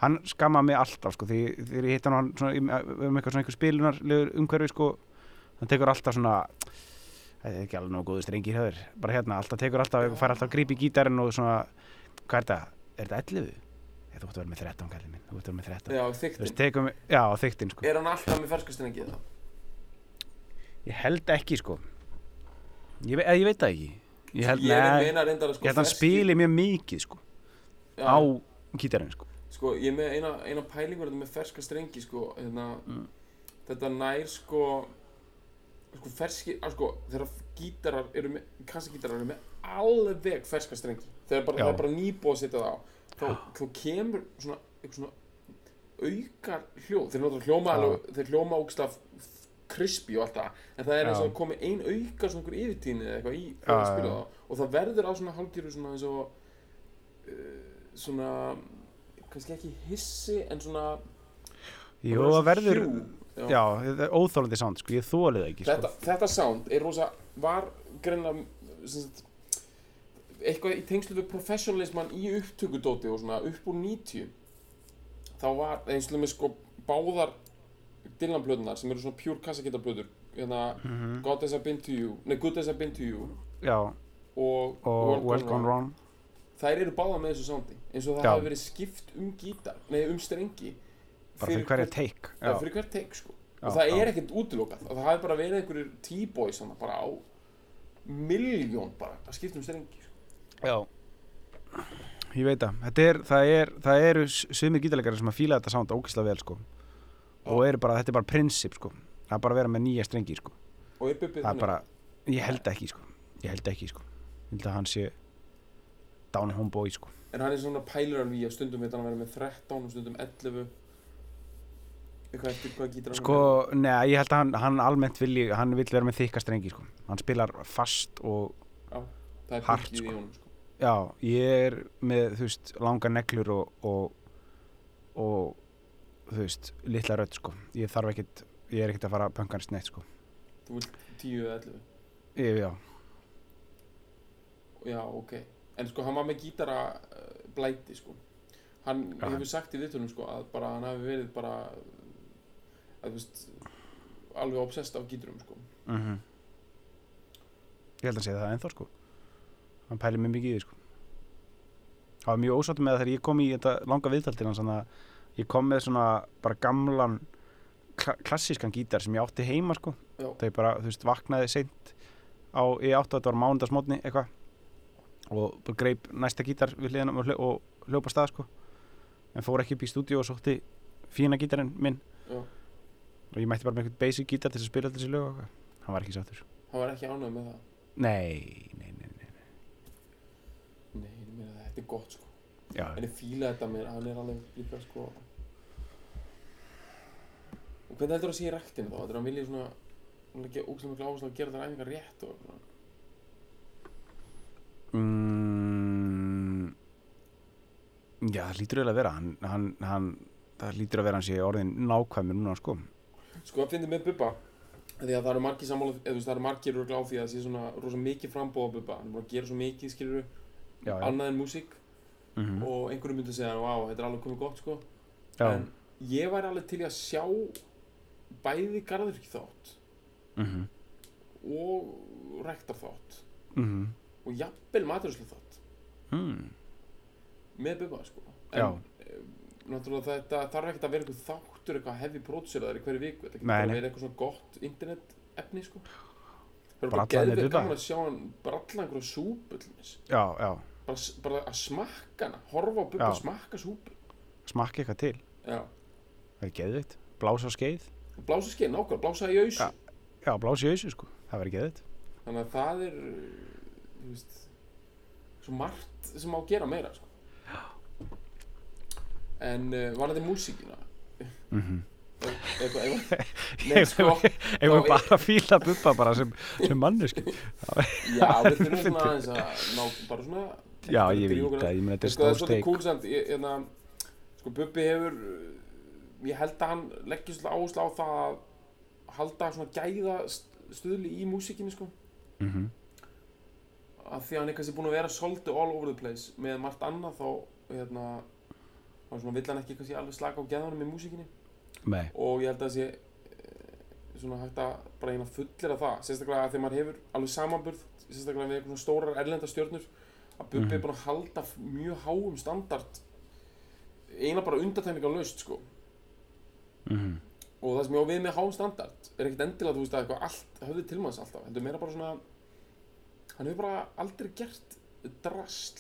Hann skamma mig alltaf, sko, því þegar ég hitt hann svona, um eitthvað svona spilunarlegur umhverfi, sko, hann tekur alltaf svona það er ekki alveg nógu góðu strengir höður, bara hérna, alltaf tekur alltaf, fær alltaf að grípa í gítarinn og svona, hvað er þetta, er þetta 11? Þú ætti að vera með 13, kallið minn, þú ætti að vera með 13 já, þyktin, já, þyktin, sko. Er hann alltaf með ferskastrengi það Ég held ekki sko. Ég, ve ég veit það ekki. Ég held, ég nei, meina reyndar að sko ég held að hann spili mjög mikið sko já, á gítarinn sko. Sko ég er með eina, eina pælingur með ferska strengi sko hérna, Mm. þetta nær sko sko ferski, að sko þegar gítarar eru með, kassagítarar eru með alveg ferska strengi. Þegar bara, er bara nýbúið að setja það á þá, þá kemur svona svona aukar hljóð. Þeir náttúrulega hljóma alveg, þeir hljóma ógstaf krispi og allt það en það er eins og Já. að komi ein auka svona einhver yfirtíni eða eitthvað í það spila það og það verður á svona hálfgerðu svona eins og uh, svona kannski ekki hissi en svona svona það verður hjú. Já. Já, það er óþólandi sound sko. Ég þólið ekki sko. Þetta, þetta sound er rosa var greinlega sem sagt, eitthvað í tengslu við professionalisman í upptökudóti og svona upp úr 90 þá var eins og með sko báðar Dylan-blöðunar sem eru svona pure kassagítarblöður hérna Mhm. God Has I Been To You nei Good As I Been To You Já, og, og Well Gone Wrong. Þær eru báðar með þessu soundi eins og það hafi verið skipt um gítar nei um strengi Bara fyrir hverja Já, fyrir hvert take sko. Já, og það já. er ekkert útilokað. Og það hafi bara verið einhverjir T-boys bara á miljón bara að skipta um strengi sko. Já. Ég veit Þetta er, það er, það eru sumir gítarleikari sem að fíla þetta sound ógislega vel sko. Og eru bara, þetta er bara prinsip sko. Það er bara að vera með nýja strengi sko. Og er bubbið það er bara, ég held ekki sko. Ég held ekki sko. Ég held að hann sé down home boy sko. En hann er svona pælur alveg í að stundum veit hann að vera með 13 og stundum 11 eitthvað eftir hvað gítar hann Sko, neða, ég held að hann, hann almennt vilji, hann vill vera með þykka strengi, sko. Hann spilar fast og, er hart, punkið sko. Já, ég er með, þú veist, langa neglur og, og, og, þú veist, litla rödd, sko. Ég þarf ekkit, ég er ekkit að fara að pönka hans neitt, sko. þú vilt 10 eða 11 Ég, já, já, ok en sko hann var með gítara uh, blæti sko hann Já, hefur sagt í viðtölum sko að bara hann hafi verið bara að þú veist alveg obsessed af gíturum sko mhm. Ég held að segja það ennþá, sko. Hann pælir mig mikið í því, sko. Það var mjög ósáttum með það þegar ég kom í þetta langa viðtal til hans, þannig að ég kom með svona bara gamlan kla klassískan gítar sem ég átti heima, sko. Þegar ég bara, þú veist, vaknaði seint á, ég átti að þetta var mándagsmótni eitthvað og bara greip næsta gítar við hliðina og, hljó, og hljópa stað sko en fór ekki upp í stúdíu og sótti fína gítarinn minn Já. og ég mætti bara með eitthvað basic gítar til að spila allir þessi lög hann var ekki sáttur hann var ekki ánægð með það nei, nei. Þetta er gott sko. Já, en ég fíla þetta mér, hann er alveg líka sko. Og hvernig heldur það að sé í ræktinu þá? Þetta er hann viljið svona hann leggja ógæslega miklu áherslu að gera þær æfingar rétt og svona. mm, já það lítur eiginlega að vera. Hann, hann, hann, það lítur að vera hann sé orðin nákvæmur núna sko. Sko að fyndi með Bubba. Því að það eru margir sammála eða þú veist það eru margir á því að það sé svona rosa mikið frambóð á Bubba. Hann er búin að gera svo mikið skilur já, annað en músík Mm og einhverjum myndi segja wow, þetta er alveg komið gott sko. En ég væri alveg til að sjá bæði garðurki þátt Mm og rektar þátt -hmm. og jafnvel maturislu þátt. Mm. með Bubba sko. En e, náttúrulega þetta þarf ekkert að vera einhver þáttur eitthvað hefði próduseraður í hverju viku. Þetta getur nei. verið eitthvað svona gott internet efni sko það er bara Bubba. gaman að sjá hann bralla einhverja súpu til þess já, já, bara, bara að smakka hana horfa á Bubba að smakka súpu. Smakki eitthvað til. Já. Það er geðvitt, blása á skeið. Og blása skeið nákvæmlega, blása í ausu. Já. já, blása í ausu sko, það verður geðvitt þannig að það er þú veist svo margt sem á að gera meira sko. en uh, var þetta músíkina mm eitthvað, eitthvað. <laughs> Ég þá- bara að fíla bubba bara sem, sem manneski já, við þurfum <laughs> svona aðeins að ná bara svona Já, ég veit það, ég meina þetta er sko, það er stór svolítið steik. cool samt sko Bubbi hefur uh, ég held að hann leggja svolítið áherslu á það að halda svona gæða st- stuðli í músíkinni sko. Mhm. að því að hann er kannski búinn að vera svolítið all over the place. Með margt annað þá hérna þá svona vill hann ekki kannski alveg slaka á gæðanum í músíkinni. Nei, og ég held að það sé eh, svona hægt að bara eina fullir af það. Sérstaklega að þegar maður hefur alveg samanburð sérstaklega við eitthvað svona stórar erlenda stjörnur að Bubbi Mhm. er búinn að halda mjög háum standard eina bara undatækningar laust sko. Mhm, og það sem ég á við með háum standard er ekkert endilega þú veist að eitthvað allt höfði til manns alltaf. Heldur meira bara svona hann hefur bara aldrei gert drasl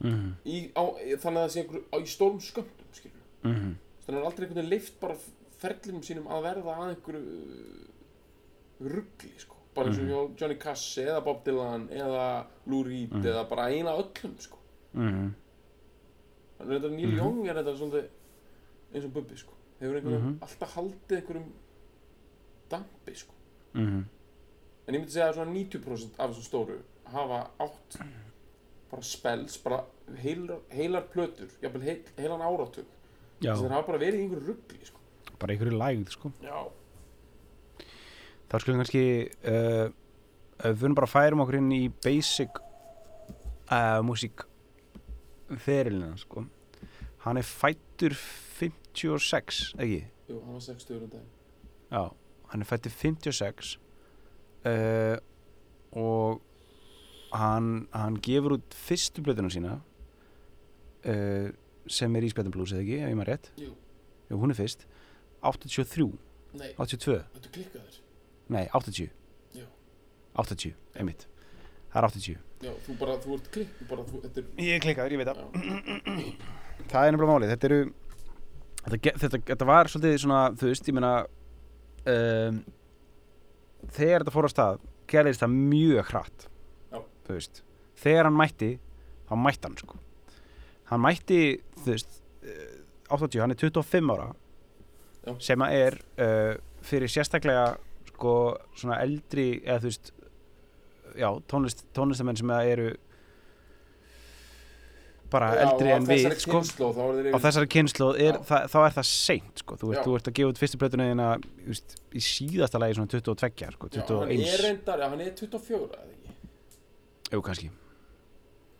mhm, í, á, þannig að það sé einhver á, í stórum skilur mhm. Þannig að hann er aldrei einhvern veginn leift bara ferlinum sínum að verða að einhverju uh, ruggli sko bara eins og Mhm. hjá Johnny Cass eða Bob Dylan eða Lou Reed Mhm. eða bara eina öllum sko mhm, þannig að þetta Neil Mhm. Young er þetta svona eins og Bubbi sko hefur einhvern veginn Mhm. alltaf haldið einhverjum dampi sko mhm en ég myndi segja að svona 90% af þessu stóru hafa átt bara spells, bara heilar, heilar plötur, jafnvel heil, heilan áratug þess að þeir hafa bara verið einhverju ruggli sko. bara einhverju lægð sko já, Þá skulum kannski uh, Við erum bara að færum okkur inn í basic uh, músík ferilina sko. Hann er fættur 56, ekki? jú, hann var 60 um daginn. Já, hann er fættur 56 uh, og hann, hann gefur út fyrstu blöðuna sína uh, sem er Ísbjörn Blues eða ekki, ef ég maður rétt. Jú, Jú, hún er fyrst. 83, nei, 82 þetta klikkaður Nei, 80 Já. 80, einmitt. Það er 80 já, þú bara, þú ert klikk þú bara, þú, þetta er Ég er klikkaður, ég veit það. <clears throat> Það er nefnilega málið, þetta eru Þetta, ge- þetta, þetta var svolítið svona, þú veist, ég meina um, Þegar þetta fór á stað gerðist það mjög hratt Já. Þú veist. Þegar hann mætti, þá mætti hann sko. Hann mætti, þú veist eh, 80, hann er 25 ára Já. sem að er uh, fyrir sérstaklega sko svona eldri eða þú veist já, tónlist, tónlistamenn sem eru bara Já, eldri en við sko. þeir á þessari það, þá er það seint sko. þú, veist, þú ert að gefa út fyrstu plötuna þína í síðasta lagi svona 22 sko, Já, hann er 21 reyndar, já, hann er 24 eða ekki? Jú kannski.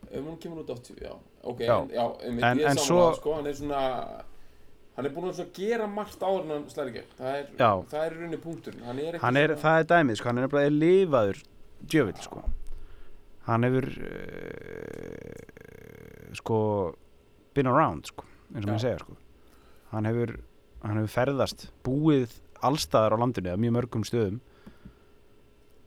Ef hún kemur út 80, já. Ok, Já. en, já, En- en saman svo- svo... sko, hann er svona hann er búin að gera margt áður en hann slæri gegn. Það er, það er í rauninni punkturinn. Hann er, hann er, það er dæmið, sko, hann er nefnilega lifaður djöfill, sko. Hann hefur uh, sko been around, sko, eins og maður segja, sko. Hann hefur, hann hefur ferðast búið allstaðar á landinu eða mjög mörgum stöðum.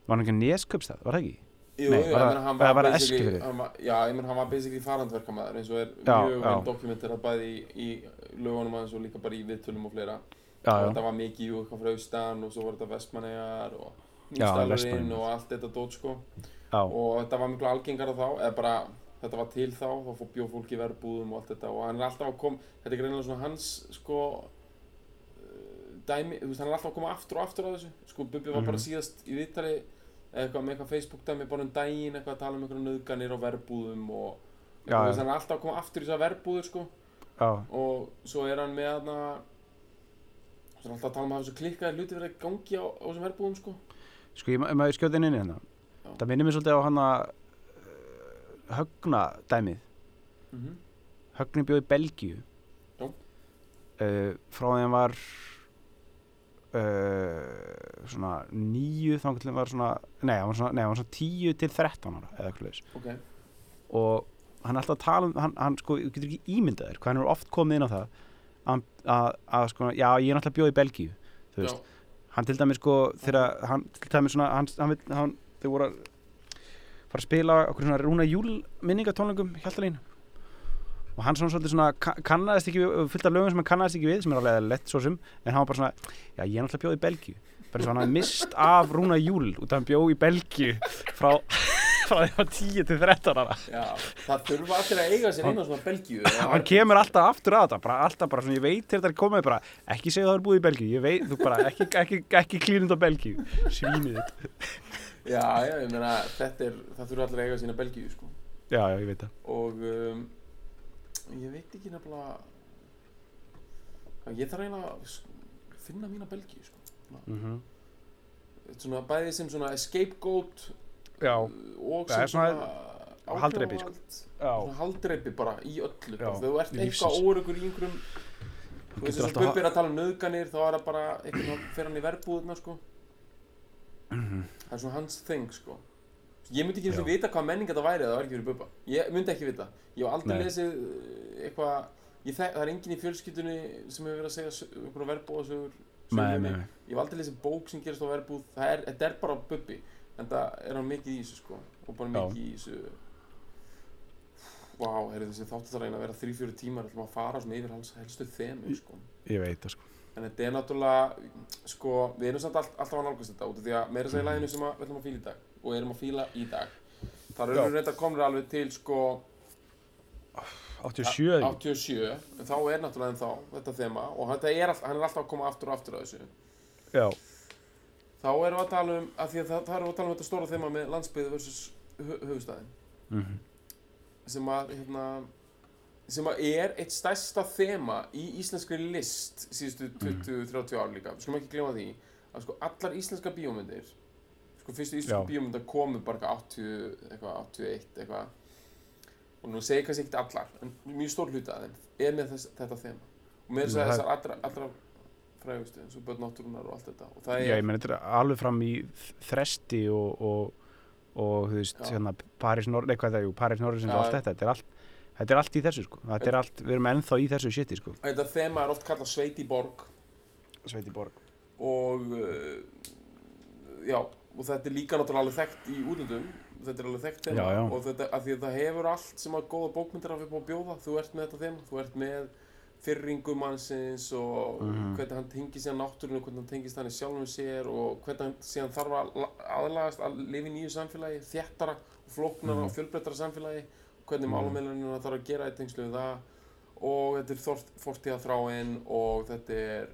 Var hann ekki nesköpstað, var það ekki? Jú, Nei, var Eskifirði? hann var- Já, ég menn hann var basically farandverkamæður eins og er Já, mjög vel dokumenterað bæði í, í lögunum hans og líka bara í viðtölum og fleira. Og þetta var mikið jú eitthvað frá austan og svo var þetta vestmannegar og Vestmannaeyjar. og allt þetta dót sko. Já, og þetta var miklu algengara þá eða bara þetta var til þá þá fór bjóð fólk í verbúðum og allt þetta. Og hann er alltaf að koma þetta er greinilega svona hans sko uh, dæmi, þú veist hann er alltaf að koma aftur og aftur á þessu. Sko Bubbi var bara Mhm. síðast í viðtali eitthvað með eitthvað Facebook dæmi bara um daginn eitthvað að tala um einhverja nöðganir og verbúðum og Já, þú veist hann er alltaf að koma aftur í þessar verbúður sko og svo er hann með hann hann er alltaf að tala um að hafa klikkaði hluti verið að gangi á, á þessum verbúðum sko. Sko, ég, maður skjóti inn inn í hérna. Það minnir mér svolítið á hann að uh, högna dæmið mm Högni bjóð í Belgíu. Uh, frá því hann var uh, svona nýju þá var svona nei, hann var svona, nei, hann var svona tíu til þrettán ára eða eitthvað leis ok, og hann er alltaf að tala um hann, hann sko, getur ekki ímyndað þér hvað hann er oft komið inn á það að, að, að sko, já, ég er náttúrulega bjóð í Belgíu þú veist, já, hann til dæmis sko þegar hann til dæmis svona hann, hann, hann þau voru að fara að spila okkur svona rúna júl minningatónlingum hjáltalín og hann svona svolítið svona ka- kannaðist ekki fullt af lögum sem hann kannaðist ekki við sem er alveg lett svo sem en hann var bara svona já ég er náttúrulega bjóð í Belgíu. Bara eins og hann hafði mist af rúna júl út af hann bjóð í Belgíu frá frá því að hann var 10 til 13 ára já það þurfa allir að eiga sér á svona Belgíu hann kemur alltaf aftur að þetta bara alltaf bara svona ég veit þegar þetta er komið bara ekki segja það er búið í Belgíu ég veit þú bara ekki, ekki, ekki klínund á Belgíu svínið Já, já, ég meina, þetta er, það þurfa allir að eiga sína Belgíu, sko. já já ég veit það Og um, ég veit ekki nefnilega, ég þarf eiginlega að finna mína Belgíu, sko. mm -hmm. Svona bæði sem svona scapegoat já og sem svona haldreipi, sko. haldreipi bara í öllu. Þegar þú ert eitthvað óöryggur í einhverjum, þú veist þess að Bubbi er að tala um nöðganir, þá er það bara eitthvað, fer hann í verbúðuna, sko. Mhm. Það er svona hans thing, sko. Ég myndi ekki eins og vita hvað menning þetta væri það var ekki fyrir Bubba. Ég myndi ekki vita. Ég hef aldrei Nei. lesið uh, eitthvað, það er enginn í fjölskyldunni sem hefur verið að segja verbúðasögur. Ég hef aldrei lesið bók sem gerist á verbúð. Það er, er bara Bubbi. En það er hann mikið í þessu, sko. Og bara mikið í þessu. Vá, wow, þessi þáttu það reyna að vera þrý-fjóri tímar, ætlum að fara svona yfir hans helstu þemu, sko. ég veit það sko En þetta er náttúrulega, sko, við erum samt all, alltaf að nálgast þetta út af því að meira segja læginu sem að, við ætlum að fíla í dag og erum að fíla í dag. Það eru reynda komnir alveg til, sko, 87 eða ekki? 87, en þá er náttúrulega ennþá þetta þema og þetta er all, hann er alltaf að koma aftur og aftur að þessu. já Þá erum við að tala um, af því að það, það erum við að tala um þetta stóra þema með landsbyði versus hö, höfustæðin mhm. sem að, hérna, sem að er eitt stærsta þema í íslenskri list síðustu 20-30 ár líka, við skulum ekki glemma því að sko allar íslenska bíómyndir sko fyrstu íslenska bíómyndar komu bara eitthvað 80, eitthvað 81 eitthvað. Og nú segir kannski ekkert allar en mjög stór hluti að þeim er með þess, þetta þema. Og með þess að þessar allra, allra frægustu eins og börn náttúrunar og allt þetta. Og það já er, ég meni þetta er alveg fram í þresti og, og, og þú veist Já. hérna Paris Nor nei hvað það? Jú, Paris Norris og Já. allt þetta þetta er allt Þetta er allt í þessu sko, þetta er allt, við erum ennþá í þessu shiti sko. Þetta þema er oft kallað sveit í borg Sveiti Borg og uh, já, og þetta er líka náttúrulega alveg þekkt í útlöndum. Þetta er alveg þekkt þema. Já, já. og þetta, af því að það hefur allt sem að góða bókmyndir hafa upp á að bjóða, þú ert með þetta þema þú ert með fyrringum mannsins og Mhm. hvernig hann tengist síðan náttúrunum, hvernig hann tengist hann í sjálfum sér og hvernig hann síðan þarf að la- aðlagast að lifa í nýju samfélagi þéttara og flóknara Mhm. og fjölbreyttara samfélagi hvernig Mhm. málumilunina þarf að gera í tengslu við það og þetta er þort- fortíðarþráin og þetta er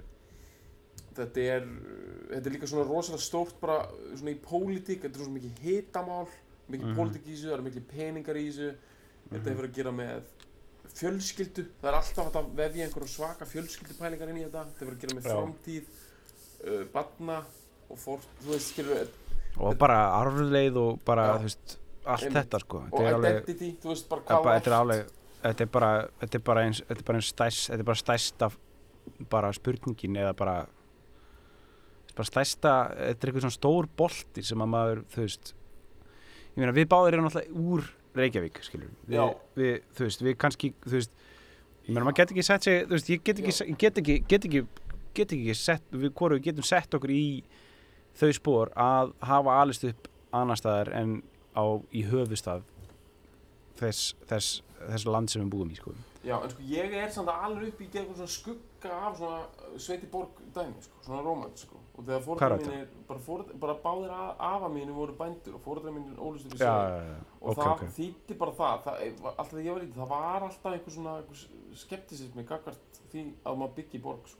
þetta er þetta er líka svona rosalega stórt bara svona í pólitík, þetta er svona mikið hitamál mikið Mhm. pólitík í þessu, það eru mikið peningar í þessu þetta hefur að gera með fjölskyldu, það er alltaf að vefja einhverjum svaka fjölskyldupælingar inn í þetta þetta hefur að gera með framtíð uh, batna og fór, þú veist, skilur og bara arfleið og bara, Já. þú veist, allt Einmitt. þetta sko og þetta er alveg, identity, þú veist, bara er þú þetta er alveg þetta er bara, þetta er bara eins þetta er bara eins stæst, þetta er bara stæsta bara spurningin eða bara þetta er bara stæsta þetta er eitthvað svona stór bolti sem að maður þú veist ég meina við báðir erum náttúrulega úr Reykjavík skilur við, við, þú veist, við kannski þú veist, ég meina maður get ekki sett sig þú veist, ég get ekki, get ekki, get ekki get ekki sett, við hvoru getum sett okkur í þau spór að hafa alist upp annar staðar en á, í höfustað þess, þess, þess land sem við búum í sko. Já, en sko ég er samt að alveg upp í gegnum svona skugga af svona Sveiti Borg dæmi, sko, svona rómant, sko. Og þegar þetta? mínir, bara, fóreldrar, bara báðir afa mínir voru bændur og fóreldrar mínir ólust upp í já, Og ok, það ok þýtti bara það, það alltaf þegar ég var lítið, það var alltaf einhver svona einhver skeptisismi gagvart því að maður byggi borg, sko.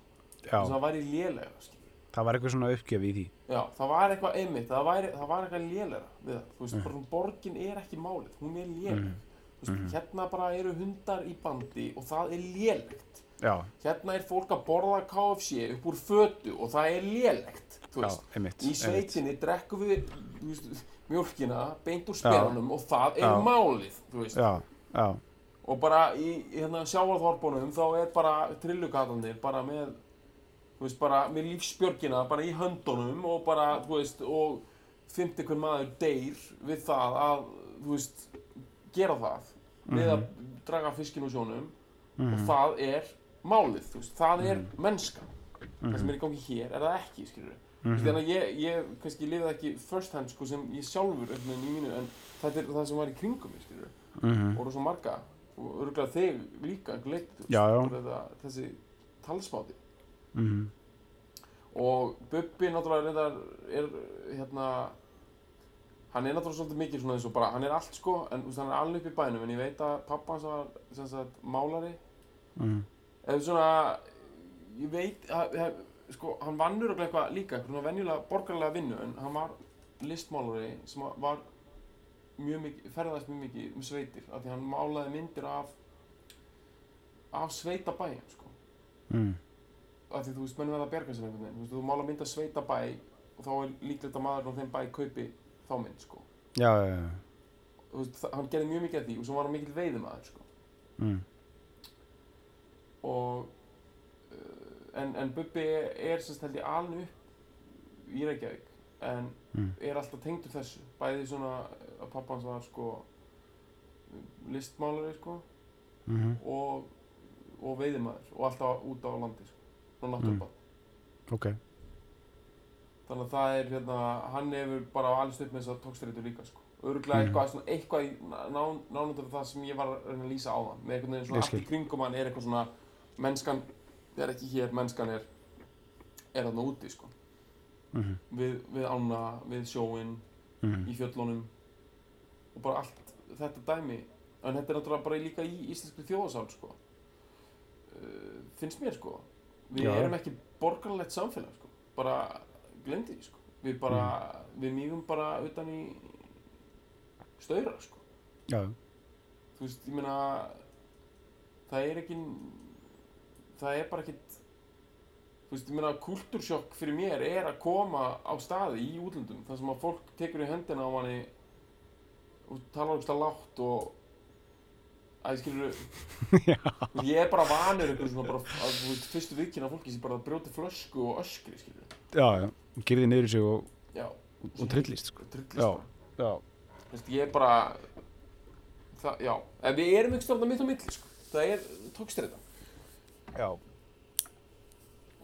það væri lélega, skilur. það var eitthvað svona uppgjöf í því Já, það var eitthvað einmitt, það, væri, það var eitthvað lélega við það. Þú veist, Mhm. bara borgin er ekki málið, hún er. Mhm. Þú veist, Mhm. hérna bara eru hundar í bandi og það er lélegt. Já, Hérna er fólk að borða KFC upp úr fötu og það er lélegt, já, einmitt Í sveitinni drekkum við mjólkina beint úr speranum og það er Já. málið, Og bara í í hérna sjávarþorpunum þá er bara trillugatanir bara með, þú veist, bara með lífsbjörgina bara í höndunum og bara, veist, og fymti hver maður deyr við það að, veist, gera það. Við að draga fiskin úr sjónum. Og mhm, það er málið, þú veist, það er Mhm. mennska. Það sem er í gangi hér er það ekki, skilur við mhm, þannig að ég, ég kannski lifið ekki first hand sko sem ég sjálfur veginn í mínu en þetta er það sem var í kringum mig, skilur við mhm. og svo marga og örgulega þig líka og þetta, þessi talsmáti. Mhm, og Bubbi náttúrulega reyndar er hérna hann er náttúrulega svolítið mikið svona eins og bara hann er allt sko, en hann er alveg upp í bænum en ég veit að pappa hans var sem sagt málari. Mhm. Eða svona ég veit að, sko, hann vannur og eitthvað líka svona venjulega borgarlega vinnu en hann var listmálari sem var mjög mikið, ferðast mjög mikið um sveitir af því hann málaði myndir af af sveitabæjum sko. Mhm. af því þú veist, menn verða að berga sér einhvern veginn þú veist, þú mála mynd af sveitabæ og þá er líklegt að maður á þeim bæ kaupi þá mynd sko. Já, já, já. Þú veist, hann gerði mjög mikið af því og svo var hann mikill veiðimaður sko. Mhm, og uh, en, en Bubbi er ég aln upp í Reykjavík en Mm. er alltaf tengdur þessu bæði svona að pappa hans var sko listmálari sko mhm, og, og veiðimaður og alltaf út á landi sko, frá náttúrubann. Ok. Þannig að það er hérna, hann hefur bara alveg upp með þess að tókstreitur líka sko. Örgulega Mhm. eitthvað, svona, eitthvað í ná- nánundur það sem ég var að að lýsa á það með einhvern veginn svona allt í kringum hann er eitthvað svona mennskan er ekki hér, mennskan er er þarna úti sko. Mhm, við, við ána, við sjóin mhm, í fjöllunum og bara allt þetta dæmi en þetta er náttúrulega bara líka í íslenskri þjóðasál sko. Uh, finnst mér sko. Við Já. erum ekki borgarlegt samfélag sko. Bara glemdi sko. Við bara, Mm. við mýgum bara utan í staura sko. Já, þú veist, ég meina það er ekki það er bara ekkit þú veist, ég meina kultúrsjokk fyrir mér er að koma á staði í útlöndum þar sem að fólk tekur í hendina á manni og talar um látt og að skilur <laughs> ég er bara vanur einhver svona bara að þú veist, fyrstu viðkynna fólki sem bara brjóti flösku og öskri skilur já, já gerði niður í sig og, já, og trillist sko. trillist Já. já, Þú veist, ég er bara það, já, en við erum ekki stofna mitt á milli sko. það er tókstreita já,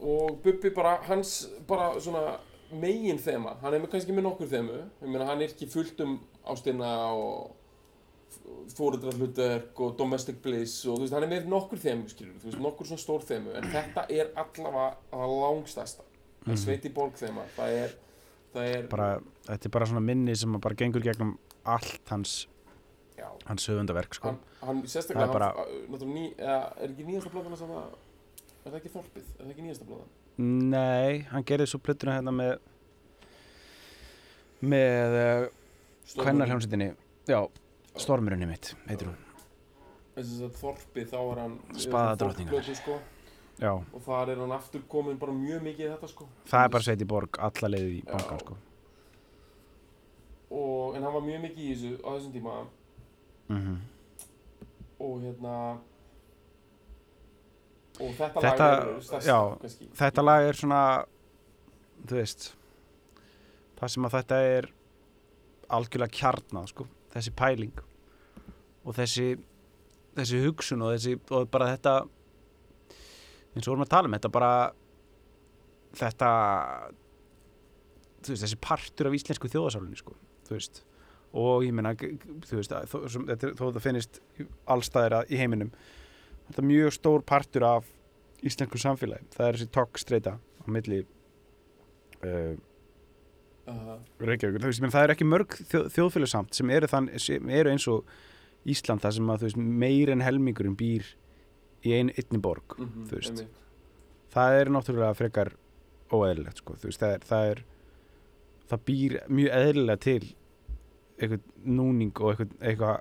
og Bubbi bara, hans bara svona megin þema, hann er kannski með nokkur þemu, ég meina hann er ekki fullt um ástina og fóreldrahlutverk og domestic bliss og þú veist, hann er með nokkur þemu, skilur, þú veist, nokkur svona stór þemu, en þetta er allavega það langstæsta, það er Sveiti Borg þema, það er, það er, bara, þetta er bara svona minni sem að bara gengur gegnum allt hans já, hans höfundaverk sko. hann, hann sérstaklega, hann, náttúrulega ný, er ekki blöðan að það, er það ekki þorpið, er það ekki nýjasta blöðan? Nei, hann gerði svo plötuna hérna með með uh, hvennar hljómsveitinni já, Stormurinn mitt, heitir hún. Þess að þorpi þá er hann Spaðadrottningar. fólkplötu, sko, og þar er hann aftur komin bara mjög mikið í þetta sko. Það er bara sveit í borg alla leiðið í bankan sko. Og, en hann var mjög mikið í þessu á þessum tíma. Mm og hérna og þetta, Þetta- lag er stærst já, kannski þetta lag er svona þú veist það sem að þetta er algjörlega kjarnað sko, þessi pæling og þessi þessi hugsun og þessi og bara þetta eins og vorum að tala um þetta bara þetta veist, þessi partur af íslensku þjóðasálunni sko, þú veist og ég g- þú veist þó, er- þó það finnist allstæðir í heiminum þetta er mjög stór partur af íslensku samfélagi, það er þessi tokkstreita á milli uh, uh, Reykjavíkur, þú veist, ég meina, það er ekki mörg þjóð, þjóðfélag samt sem eru, þann, sem eru eins og Ísland þar sem að meir en helmingurinn býr í ein, einni borg mm veist. það er náttúrulega frekar óeðlilegt sko, það er, það er það býr mjög eðlilega til eitthvað núning og eitthvað,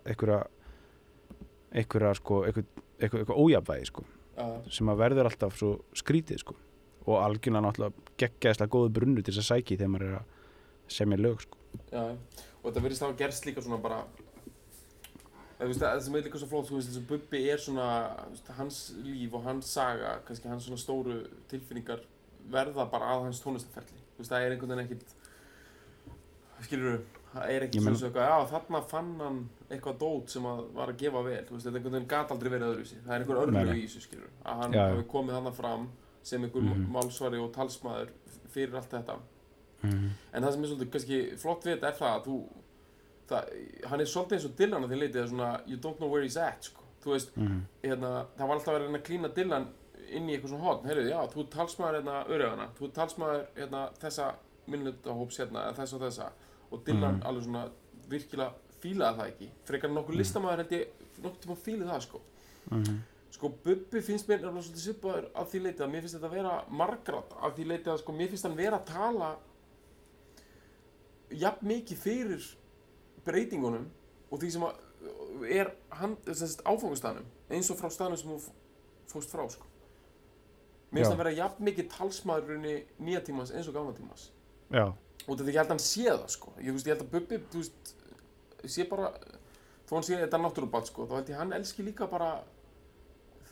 eitthvað sko, eitthvað, eitthvað, eitthvað ójafvægi sko, uh, sem að verður alltaf svo skrítið sko. Og algjörlega náttúrulega geggjaðislega góðu brunnu til þess að sæki þegar maður er að semja lög sko. Já, og þetta verðist hafa gerst líka svona bara Það, sem er líka svo flótt, þú veist, þess að Bubbi er svona, þú hans líf og hans saga, kannski hans svona stóru tilfinningar verða bara að hans tónlistaferli. Þú veist, það er einhvern veginn ekkit, skilur það er Ég svona meina- svo eitthvað, já, þarna fann hann eitthvað dót sem að var að gefa vel, veist, þetta er einhvern veginn gat aldrei verið öðruvísi. Það er einhver nei. í þessu, skilur að hann já. hafi komið þarna fram sem einhver Mhm. málsvari og talsmaður fyrir allt þetta. mm. En það sem er svolítið kannski flott við þetta er það að þú, það, hann er svolítið eins og Dylan að því leitið, er svona, you don't know where he's at, sko. Þú veist, Mm. hérna, það var alltaf að reyna að klína Dylan inn í eitthvað svona hotn, heyrðu, já, þú talsmaður hérna öryðana, þú talsmaður hérna þessa minnutahóps hérna, þessa og þessa, og Dylan Mhm. alveg svona virkilega fílaði það ekki, frekar en nokkur listamæður held ég nokkur tíma fílið það, sko. Mm. Sko, Bubbi finnst mér nefnilega svolítið svipaður af því leitið að mér finnst þetta að vera margrat af því leitið að sko, mér finnst hann vera að tala jafn mikið fyrir breytingunum og því sem að er áfangastæðanum eins og frá staðanum sem þú f- fórst frá sko. Mér finnst hann vera jafn mikið talsmaðurinn nýja tímans eins og gamla tímans Já, og þetta ég held að hann sé það sko. ég, veist, ég held að Bubbi þú veist, sé bara þó hann sé þetta er náttúrubátt sko, þá held ég hann elski líka bara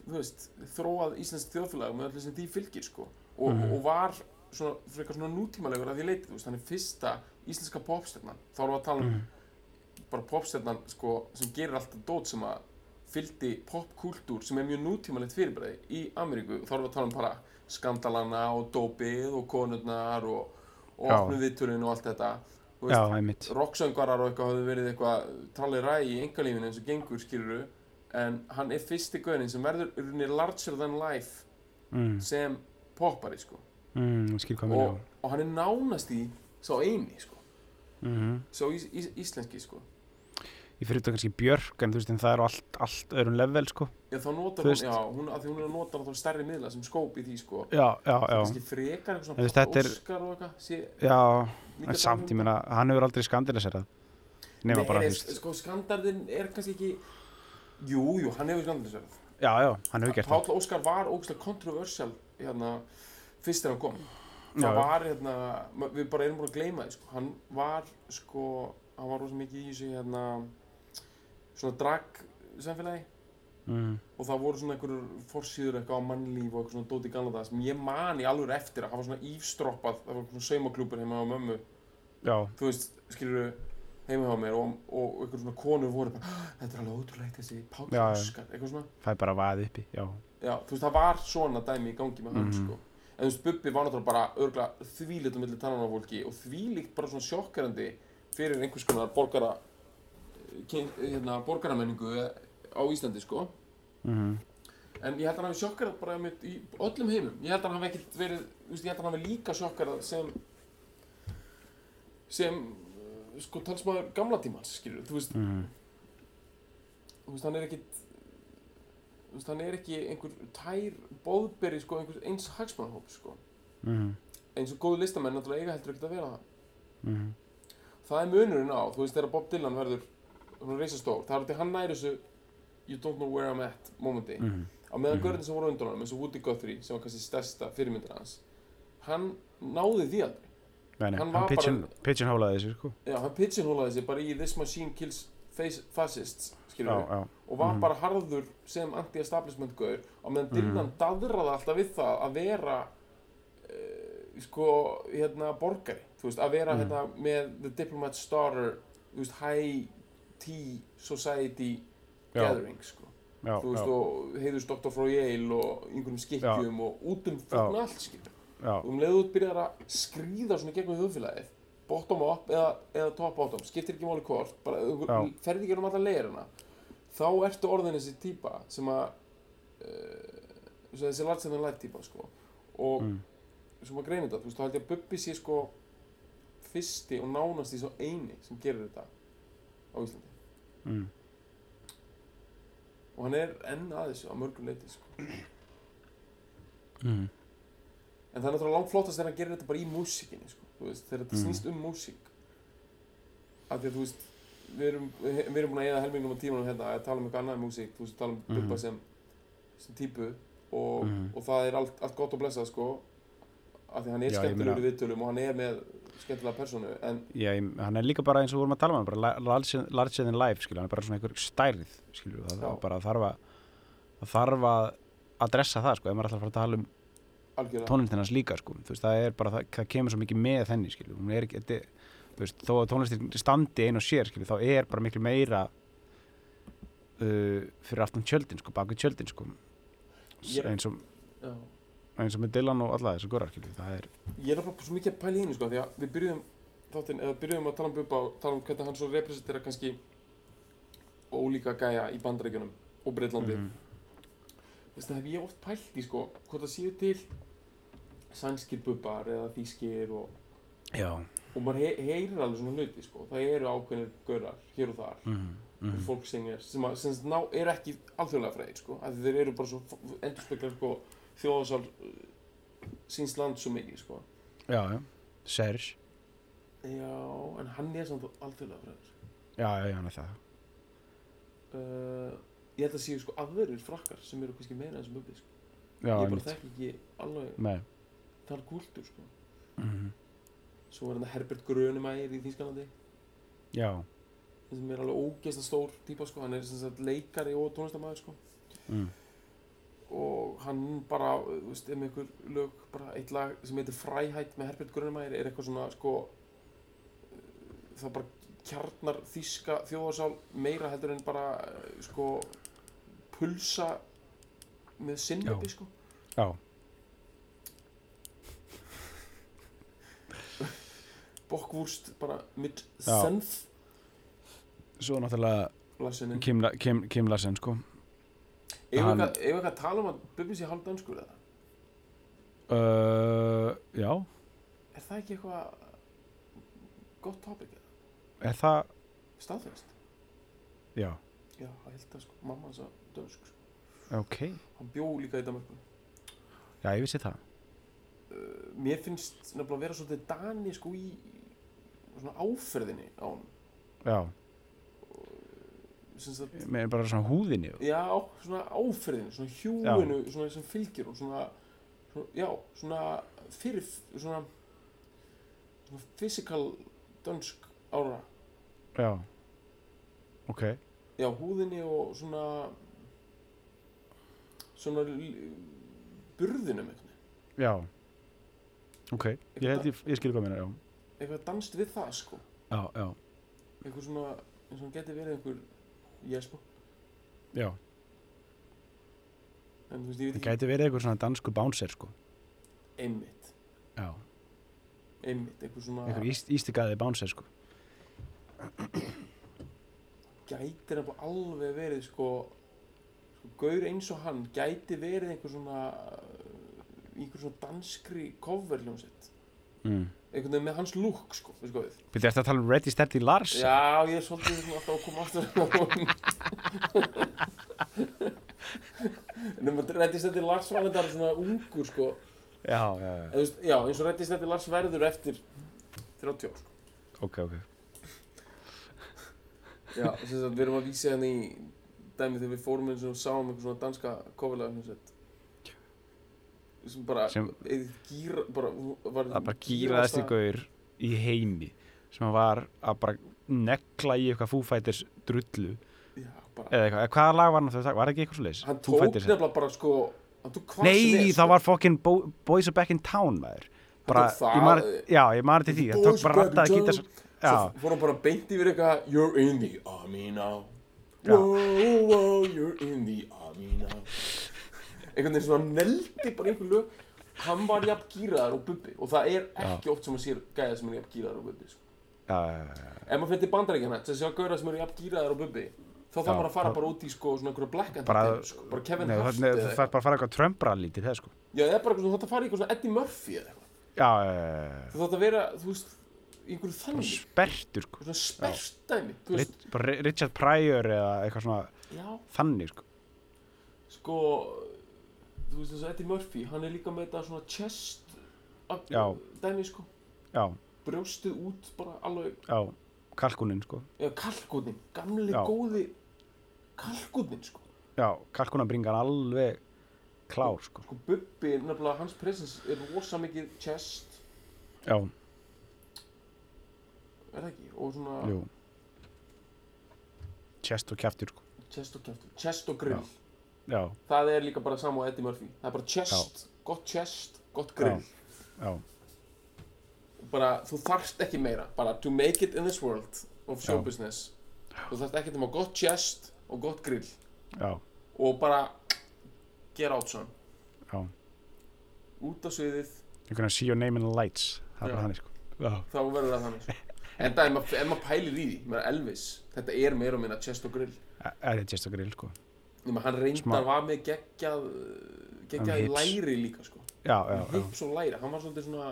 þú veist, þróað íslensk þjóðfélag með öllu sem því fylgir sko. og, Mhm. og var svona, frekar svona nútímalegur að því leiti, þú veist, hann er fyrsta íslenska popstjarnan, þá erum við að tala um Mhm. bara popstjarnan sko, sem gerir alltaf dót sem að fylgdi popkúltúr sem er mjög nútímalegt fyrirbæði í Ameríku, þá erum við að tala um bara skandalana og dópið og konurnar og, og Já. opnu viðtölinu og allt þetta rocksöngarar og eitthvað hafði verið eitthvað talið ræði í engalífinu eins og gengur skiluru en hann er fyrsti gauðin sem verður rauninni larger than life mm. sem poppari sko. Mm, og, og hann er nánast í sá eini sko. Mm sá ís, ís, íslenski sko Ég fyrir þetta kannski Björk en þú veist en það er allt, allt öðrum level sko. Já þá notar hún, já hún, að því hún er að nota náttúrulega stærri miðla sem skóp í því sko. Já, já, já. kannski frekar eitthvað svona Óskar og eitthvað. Sé, Já, en samt ég meina hann hefur aldrei skandiliserað nema Nei, bara þú veist. sko skandardin er kannski ekki jú, jú, hann hefur skandardisverð Já, já, hann hefur gert það. Páll Óskar var ógæslega kontroversial hérna, fyrst þegar hann kom. Það var hérna, við bara erum búin að gleyma því sko. hann var sko hann var rosa mikið í þessu hérna svona drag samfélagi mm. og það voru svona einhverjur forsýður eitthvað á mannlíf og eitthvað svona dót í gamla dag sem ég man í alveg eftir að hafa svona ífstroppað það var svona saumaklúpur heima á mömmu Já, þú veist, skilur heima hjá mér og, og einhver svona konur voru bara, "Ah, þetta er alveg ótrúlegt þessi. Óskar, eitthvað svona það er bara vaðið uppi Já, Já, þú veist, það var svona dæmi í gangi með hann, Mhm. sko. En þú veist, Bubbi var náttúrulega bara örgulega þvílitt á milli tannan á fólki og þvílitt bara svona sjokkerandi fyrir einhvers konar borgara, hérna, borgaramenningu á Íslandi, sko. mm En ég held að hann hafi sjokkerað bara með, í öllum heimum. Ég held að hann hafi ekkert verið, veist, ég held að hann hafi líka sjokkerað sem, sem, sko, talsmaður gamla tímans, skilur, þú veist, mm. þú veist, hann er ekkit þú veist, hann er ekki einhver tær bóðberi, sko, einhvers eins hagsmannahóp, sko mhm, eins og góðu listamenn náttúrulega eiga heldur ekkert að vera það mhm, það er munurinn á, þú veist þegar Bob Dylan verður svona reisastór, það er til hann næri þessu you don't know where I'm at momenti mhm, á meðan mm sem voru undan honum eins og Woody Guthrie sem var kannski stærsta fyrirmyndir hans hann náði því aldrei. Nei, nei, Hann hann pitchin, bara- pitchinhólaði þessu sko. Já, hann pitchinhólaði sig bara í This Machine Kills Face Fascists Já, já, og var Mhm. bara harður sem anti-establishment gaur og meðan Dylan Mhm. daðraði alltaf við það að vera uh, sko, hérna, borgari þú veist, að vera Mhm. hérna með The Diplomat's Daughter þú veist, high tea society Já. gathering sko. já, þú veist, og heiðust Dr. frá Yale og einhverjum skikkjum og út um fólkna allt skilur og um leiðu út byrjar að skríða svona gegnum þjóðfélagið bottom up eða, eða top bottom skiptir ekki máli hvort, bara ferði ekki um alla leirina þá ertu orðin þessi típa sem að uh, þessi large than life típa sko. Og mm, sem að greina þetta, þú veist, þá held ég að Bubbi sé sko fyrsti og nánasti svo eini sem gerir þetta á Íslandi mm, og hann er enn að þessu á mörgum leiti sko. mm, en það er náttúrulega langt flottast þegar hann gerir þetta bara í músikinni sko. þegar þetta Mhm. snýst um músík af því að þú veist við erum, við erum búin að eða helmingnum á tímanum hérna að tala um eitthvað annað músík þú veist, tala um Mhm. Bubba sem, sem típu og, Mhm. og það er allt, allt gott og blessað sko af því að hann er skemmtilegur í viðtölum og hann er með skemmtilega personu en Já, ég, hann er líka bara eins og við vorum að tala um hann, larger than life, skilju, hann er bara svona einhver stærð, skilju, það, það bara þarf að það þarf að adressa það, sko, ef maður ætlar að fara að tala um algjörlega tónlistin hans líka, sko, þú veist, það er bara, það, það kemur svo mikið með henni, skilju, hún er ekki, þú veist, þó að tónlistin standi ein og sér, skilju, þá er bara miklu meira uh, fyrir aftan tjöldin, sko, baku tjöldin, sko, eins og. Eins og með Dylan og alla þessu górar, er, ég er bara svo mikið að pæla í henni sko því að við byrjuðum þáttinn, eða byrjuðum að tala um Bubba og tala um hvernig hann svo representera kannski ólíka gæja í bandaríkjunum og Breitlandi Mhm. þess að hef ég oft pælt í sko hvort það séu til sænskir bubbar eða þýskir og, já, og maður he heyrir alveg svona hluti sko það eru ákveðnir gaurar hér og þar mhm, mm. mhm, fólksengir sem, að, sem ná, er ekki alþjóðlega fræðir sko þeir eru bara svo endurspeglar sko þjóðasal síns land svo mikið sko. Já, já, Serge, já en hann er samt alþjóðlega fræðir já, já, já, hann er það, uh, ég held að séu sko aðverjur frakkar sem eru kannski meira en sem bubbi sko. já, ég bara þekki ekki alveg Nei, þar kúltur sko. Mhm, svo var þetta Herbert Grönemeyer í Þýskalandi. Já, sem er alveg ógeðslega stór típa sko. Hann er sem sagt leikari og tónlistamæður sko. Mm, og hann bara, þú veist, er með einhver lög bara eitt lag sem heitir Fræhætt með Herbert Grönemeyer er eitthvað svona sko uh, það bara kjarnar þýska þjóðarsál meira heldur en bara uh, sko pulsa með sinnebi sko. Já, bokkvúrst bara senf svo náttúrulega Kim Larsen sko Ef við eitthvað að tala um að Bubbi sé hálf danskur eða? uh, já, Er það ekki eitthvað gott topic eða? er það Staðfest? já, Já, það held það sko, mamma hans að dönsk sko. ok, Hann bjó líka í Danmarku já ég vissi það uh, Mér finnst nefnilega að vera svolítið Dani sko í svona áferðinni á hann já, með bara svona húðinni Já, svona áferðinni, svona hjúinu svona sem fylgir og svona, svona já, svona fyrir svona, svona physical dönsk ára. Já, ok. Já, húðinni og svona svona l- burðinum eitthvað, já, ok. Ég, ég, ég skil hvað mér já, eitthvað danst við það sko. Já, já, eitthvað svona, eins og hann geti verið einhver jespo, já. En þú veist, það gæti verið eitthvað svona dansku bouncer sko. Einmitt, já, einmitt, eitthvað svona eitthvað íst, ístikaði bouncer sko. Gæti nefnilega alveg verið sko, sko gaur eins og hann gæti verið einhver svona einhver svona danskri coverljónsett mm. Einhvern veginn með hans look sko, við skoðið Byrju, ertu að tala um Ready Steady Lars? Já, ég er svolítið alltaf að koma aftur En um að rættist þetta Lars Valendar svona ungur sko. Já, já, já, þú veist, já, eins og rættist þetta Lars verður eftir 30 ár sko. ok, ok. Já, þess að við erum að vísa henni í dæmi þegar við fórum eins og sáum eitthvað svona danska kofilega sem bara Sem- gíra bara, var það bara gýraðist í gaur í heimi sem var að bara negla í eitthvað Foo Fighters drullu. Já, eða eitthvað, hvaða lag var hann? Það, var það ekki eitthvað svo leis? hann tók nefnilega bara sko hann Nei, er, sko. var fucking Bo Boys Are Back in Town maður. Bara, ég man, eh, já, ég man til því. Það tók bara Town. gítar já, svo fór hann bara beint yfir eitthvað you're in the army now. Whoa, whoa, you're in the army now einhvern veginn svona neldi bara einhver lög. Hann var jafn gýraðar og bubbi og það er ekki oft sem að sér gæða sem er jafn gýraðar og bubbi sko. já, já, já, ef maður fyrir til bandaríkjana þess að gauðra sem eru jafn gýraðar og bubbi þá þarf Já, maður að fara þá- bara út í sko svona einhverja black Bara- bara, sko. bara Kevin Hart það, þarf bara að fara eitthvað Trump-rally til það sko. Já eða bara eitthvað svona, þú þarf að fara í eitthvað svona Eddie Murphy eða eitthvað. Já, já, já, já, þú þarf að vera þú veist í einhverju já. þannig. sperrtur sko. Svona spert dæmi þú veist. Rit, bara Ri- Richard Pryor eða eitthvað svona já. þannig sko. Sko þú veist þess að Eddie Murphy hann er líka með þetta svona chest Já. dæmi sko. Já, brjóstið út bara alveg. Já, kalkunin sko. Eða kalkúnin gamli Já. góði kalkúnin sko. Já, kalkunabringan alveg klár sko. Sko Bubbi nefnilega hans presence er rosa mikið chest. Já, er það ekki? Og svona jú. Chest og kjaftur sko. Chest og kjaftur chest og grill já, það er líka bara sama á Eddie Murphy. Það er bara chest gott chest gott grill. Já, bara þú þarft ekki meira. Bara to make it in this world of show Já. business þú þarft ekki nema gott chest og gott grill. Já, og bara get out son. Já. Út á sviðið. You're gonna see your name in the lights. Það er Já. bara þannig sko. Já, þá verður það þannig sko. en það ef maður maður pælir í því með Elvis þetta er meira og minna chest og grill. Það er chest og grill sko Nefnir, hann reyndar var með geggjað geggjað læri líka sko. Já, já, já, hips og læri, hann var svolítið svona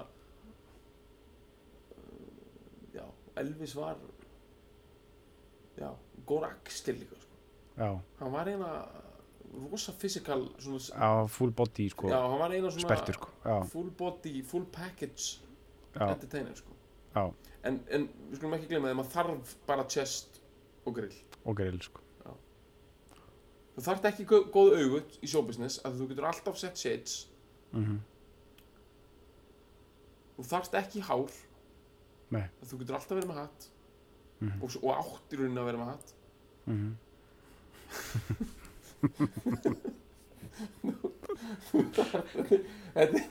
uh, já, Elvis var já, gór axtil líka sko. já, hann var eina rosa physical svona, á full body sko. Já, hann var eina svona spertur sko. Já, full body, full package já, entertainer sko. já, en, en við skulum ekki glemma þegar maður þarf bara chest og grill. Og grill sko þú þarft ekki gó- góð augu í showbusiness að þú getur alltaf sett shades. Mhm, þú þarft ekki hár. Nei. að þú getur alltaf verið með hatt. Mhm. og, s- og átt í rauninni að vera með hatt. Mhm. Þetta,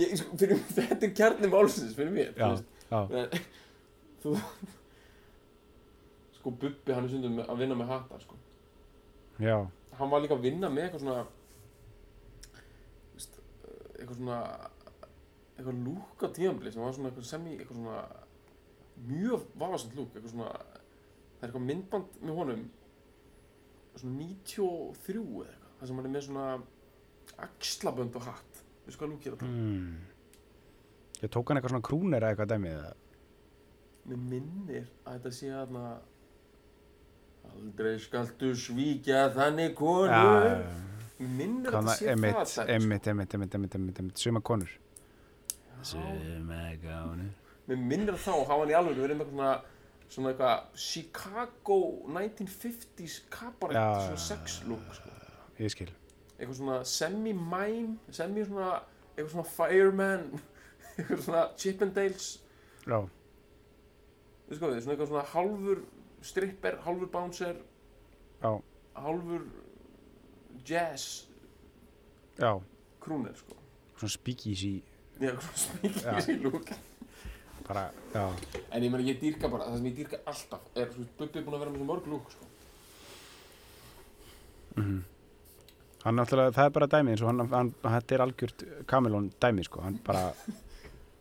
ég, sko, fyrir, þetta er kjarni málsins fyrir mér já, já, þú sko Bubbi hann er stundum með- að vinna með hatta sko. Já, hann var líka að vinna með eitthvað svona eitthvað svona eitthvað lúk á tíðanbli sem var svona eitthvað semi eitthvað svona mjög vafasamt lúk eitthvað svona það er eitthvað myndband með honum svona 93 eða eitthvað það sem hann er með svona axlabönd og hatt veistu hvað lúk er þetta? mm. ég tók hann eitthvað svona krúnir eða eitthvað dæmið eða Mér minnir að þetta sé aðna Aldrei skaltu svíkja þannig konur. Að Kanna, þetta sé það emitt, emitt, emitt, emitt, emitt, suma konur. Suma konur. Mér minnir að þá hafa hann í alveg verið með svona svona eitthvað Chicago 1950s kabarett Já. svona sex look sko. Ég skil. Eitthvað svona semi-mime semi svona eitthvað svona fireman <laughs> eitthvað svona Chippendales. Já, Þú sko við, svona eitthvað svona hálfur stripper, hálfur bouncer já, hálfur jazz já. krúnir sko. Svona speakeasy. Já, svona í lúk bara, já, En ég meina, ég dýrka bara, það sem ég dýrka alltaf er, þú veist, Bubbi búin að vera með svo mörg lúk, sko. Mhm. Hann náttúrulega, það er bara dæmið eins og hann, hann, þetta er algjört Kamilón dæmið sko, hann bara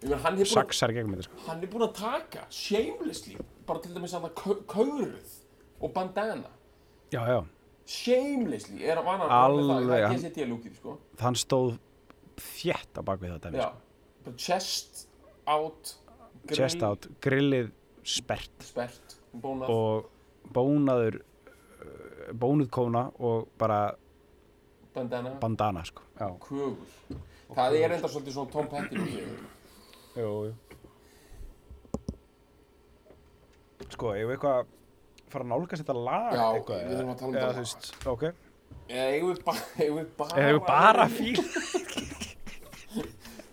saksar gegn með þetta sko. Hann er búin að taka shamelessly, bara til dæmis að það kauruð og bandana. Já, já, Shamelessly er að vana Alveg, það, það er hann- GCT lúkið, sko. Hann stóð þétt á bakvið dæmið Já, sko. bara chest out grill, Chest out, grillið spert. Spert, bónað. Og bónaður uh, bónuð kóna og bara bandana, bandana sko. Já, kögur. Það er enda svolítið svona Tom Petty jú, Jú, jú. Sko, ég veit eitthvað fara að nálgast þetta lag? Já, eitthvað, við þurfum að tala um þú veist, ok. Eða eigum við bara <laughs> eigum við bara, Eða bara fíl <laughs>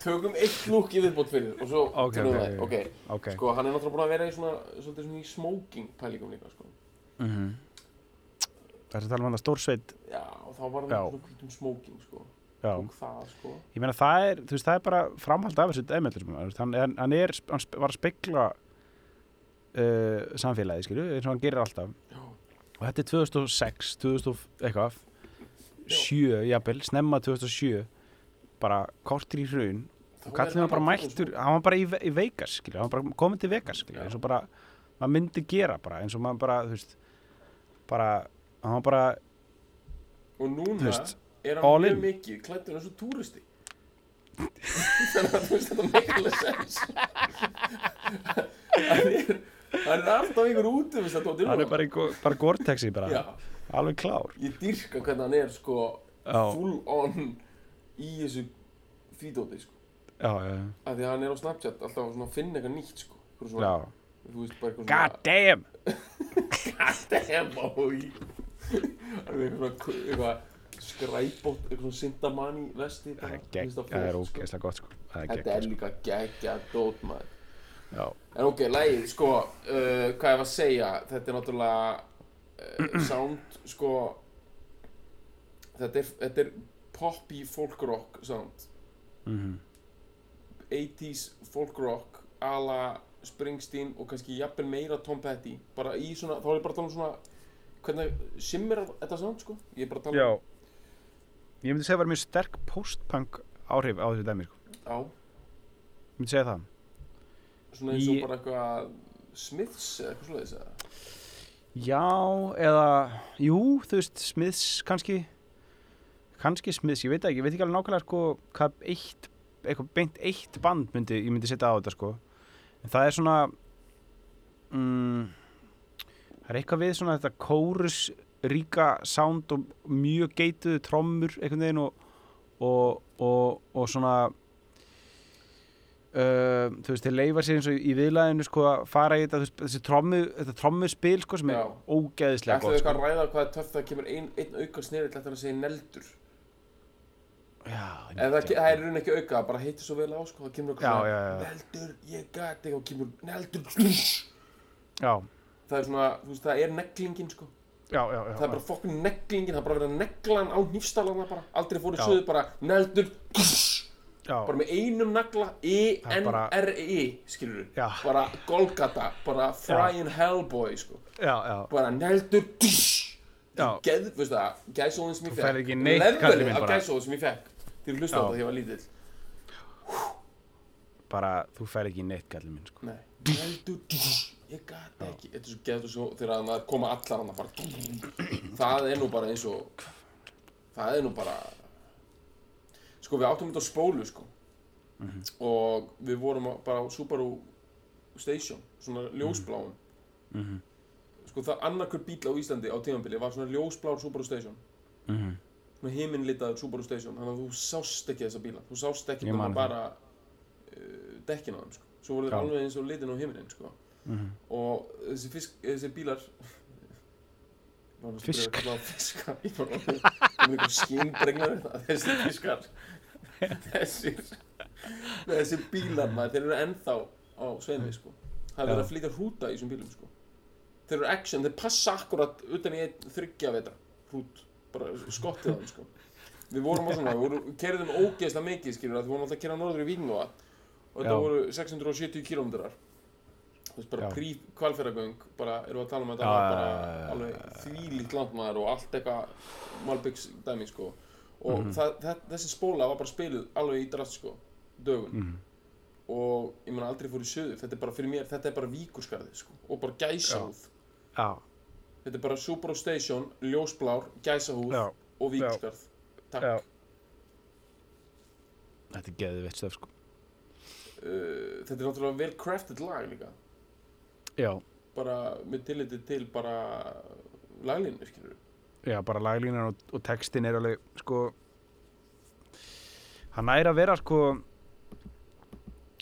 tökum eitt lúk í viðbót fyrir og svo Ok, tölum ok, við það. Ok. ok, Ok sko hann er náttúrulega búin að vera í svona svolítið svona í smoking pælingum líka sko. Mm Það er að tala um hann að stórsveit já, og þá var hann Já. svona kvöldum smoking sko. Já, það sko. Ég meina það er, veist, það er bara framhald af þessu dæmeldur hann, er- hann, er, hann var að spegla uh, samfélagi, skilju, eins og hann gerir alltaf. Já, og þetta er 2006, 2000 og eitthvað 7, jafnvel, snemma 2007 bara kortir í hrun. Þá og kallið hann var bara smoking. hann var bara í, í Vegas, skilju, hann var bara komið til Vegas, skilju, eins og bara maður myndi gera bara, eins og maður bara, þú veist bara, hann var bara og núna Þú veist, er hann mjög mikið klættur eins og túristi? <laughs> Þannig að þú veist þetta make alveg sens <laughs> hann er hann er alltaf ykkur út hann er bara, bara já, alveg klár. Ég dyrka hvernig hann er sko Já. full on í þessu fídóti sko. Já, já, af því að hann er á Snapchat alltaf að svona finna eitthvað nýtt sko svona, já, þú veist bara eitthvað god damn! <laughs> Damn oi hann er eitthvað svona eitthvað sindamanni vesti það er, er sko. ógeðslega gott sko. er Þetta er líka geggja dót maður. En ok, lægið, sko, uh, hvað ég var að segja Þetta er náttúrulega uh, sound, sko Þetta er, þetta er poppy folk rock sound. Mhm. 80s folk rock ala Springsteen og kannski jafnvel meira Tom Petty. Bara í svona, þá er ég bara að tala um svona hvernig simmer þetta sound, sko? Ég er bara að tala um ég myndi segja að það var mjög sterk post-punk áhrif á þessu dæmi sko. Já, ég myndi segja það. Svona eins og Í- bara eitthvað Smiths eða eitthvað svoleiðis eða? Já, eða, jú, þú veist, Smiths kannski, kannski Smiths, ég veit ekki, ég veit ekki alveg nákvæmlega sko hvað eitt, eitthvað beint eitt band myndi, ég myndi setja á þetta sko, en það er svona, mm, það er eitthvað við svona þetta kórus ríka sound og mjög geituðu trommur einhvern veginn og, og, og, og svona, Uh, þú veist, þeir leifa sér eins og í viðlæðinu sko að fara í þetta, veist, þessi trommu, þetta trommuspil sko sem Já. er ógeðislega gott eitthvað sko. að ræða hvað er töff það kemur ein, einn auka snerill eftir að segja neldur Já, En það, það er raun ekki auka, það bara heitir svo vel á sko, það kemur já. neldur, ég gæti og kemur neldur já, Það er svona, þú veist, það er neglingin sko já, já, já, Það er bara fokkin neglingin, það er bara verið að negla hann á hnífstalana bara. Aldrei fór í söðu bara neldur Bara með einum Það bara- E-N-R-E, skilur Já. Bara Golgata, bara Frying Hellboy sko. Já, já, bara neldur geð, veist það, gæsóðin sem ég Þú fekk minn, af gæsóðin sem ég fekk að hlusta á þetta þegar ég var lítill. Bara, þú fær ekki neitt gallið minn sko. nei, neldur ég gata ekki, þetta er svo geð svo, þegar það koma allar hann bara það er nú bara eins og það er nú bara sko við áttum þetta á spólu sko. Og við vorum bara á Subaru Station svona ljósbláum. Mhm. sko það annarkur bíl á Íslandi á tímambili var svona ljósblár Subaru Station. Mhm. svona himinlitaður Subaru Station þannig að þú sást ekki þessa bíla. Þú sást ekki bara, bara uh, dekkin á þeim sko. svo voru þeir alveg eins og litin á himinin sko. Mhm. og þessi, fisk, þessi bílar Fisk? fiskar þessi fiskar þessir þessi bílar maður, þeir eru ennþá á sveimi sko. það er verið að flytja hrúta í þessum bílum sko. þeir eru action, þeir passa akkurat utan í þryggja vetra hrút, bara skottið á þeim sko. við vorum á svona, við vorum, kerðum ógeðslega mikið skilur, að við vorum alltaf að kera norður í Víknóa og þetta voru 670 kílómetrar þú veist bara Já. prí kvalfæragöng bara erum við að tala um að Já, var bara alveg þvílíkt landmaður og allt eitthvað Malbyggs dæmi sko. Og Mhm. það, það, þessi spóla var bara spiluð alveg í drast sko dögun Mhm. og ég meina aldrei fór í söður þetta er bara fyrir mér, þetta er bara víkurskarði sko og bara já, þetta er bara Subaru Station, ljósblár já, og víkurskarð. Takk. Já. Þetta er geðið veitt stöf sko. uh, þetta er náttúrulega vel crafted lag líka já, bara með tilliti til bara laglínu skilur já, bara laglínan og, og textin er alveg sko hann næri að vera sko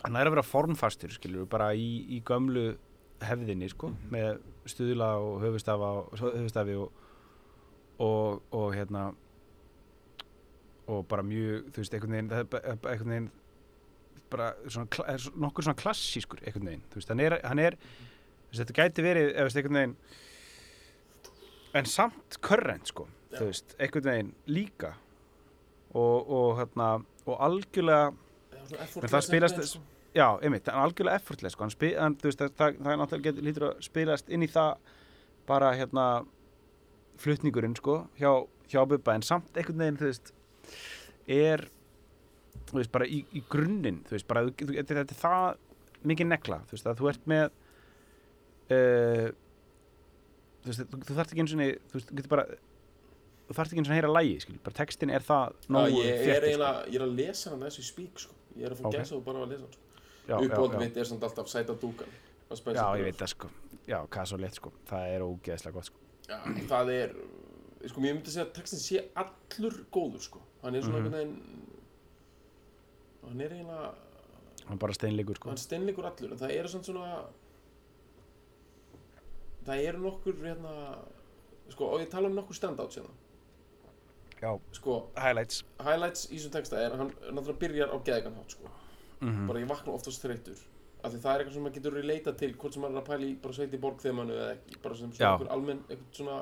hann næri að vera formfastur skilur bara í, í gömlu hefðinni sko Mhm. með stuðla og höfustafa og höfustafi og, og, og hérna og bara mjög þú veist, einhvern veginn, er einhvern veginn bara svona, nokkur svona klassískur einhvern veginn, þú veist, hann er, hann er þú veist, þetta gæti verið, eða veist, einhvern veginn en samt körrent sko, Já. þú veist, einhvern veginn líka og, og hérna og algjörlega, Já, svona effortless Men það spilast- sko. já, einmitt er algjörlega effortless, sko, spil, hann, þú veist, það, það, það er náttúrulega getur lítur að spilast inn í það bara hérna flutningurinn, sko, hjá, hjá Bubba, en samt einhvern veginn, þú veist er þú veist, bara í, í grunninn, þú veist, bara þetta, er það mikið negla, þú veist, að þú ert með uh, þú veist, þú, þú þarft ekki eins og þú veist, þú getur bara þú þarft ekki eins og að heyra lægi, skil, bara textin er það nógu ég, ég, er eiginlega, ég er að lesa hann þessu spík sko. Ég er að fá Ok. okay. gæsa og bara að lesa hann sko. Uppbóðum mitt er samt alltaf sæta dúkan já, ég veit það, sko já, létt, sko, það er ógeðslega gott, sko Já, það er, sko, ég myndi segja að textin sé allur góður, sko. Hann er svona Mhm. einhvern veginn, hann er eiginlega, hann bara steinleikur, sko hann steinleikur allur, en það eru svona, það eru nokkur, hérna, sko, og ég tala um nokkur standouts hérna. já, Sko, highlights. highlights í þessum texta er, hann náttúrulega byrjar á geðgan hátt, sko. mm Bara ég vakna oftast þreyttur. Af því það er eitthvað sem maður getur relata til, hvort sem maður er að pæla í bara sveit í borg þegar mannu eða ekki, bara sem svona einhver almenn, eitthvað svona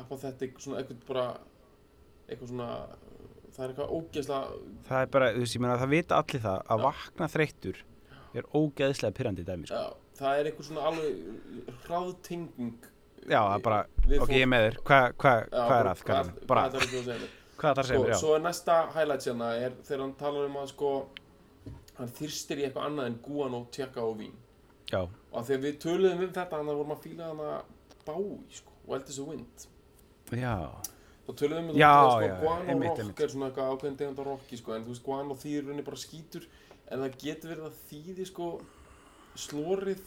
apathetic, svona eitthvað bara, eitthvað svona, það er eitthvað ógeðslega, það er bara, þú veist, ég meina það vita allir það að vakna þreyttur er ógeðslega pyrrandi dæmi, sko. Já, það er eitthvað svona alveg hraðtenging. já, það er bara, ok, ég er með þér hvað hva, hva er að, hvað, er hvað er það að hvað þarf að segja Sko, já svo er næsta highlight hérna er þegar hann talar um að sko, hann þyrstir í eitthvað annað en gúan og tjekka og vín. já, Og að að við töluðum um þetta, að vorum að fíla hana Bowie, sko, Wild as a Wind. já, Þá töluðum við um það, sko, Guano einmitt, rock einmitt. er svona eitthvað ákveðin tegund af rocki, sko, en þú veist, Guano þýðir rauninni bara skítur, en það getur verið að þýði, sko, slórið,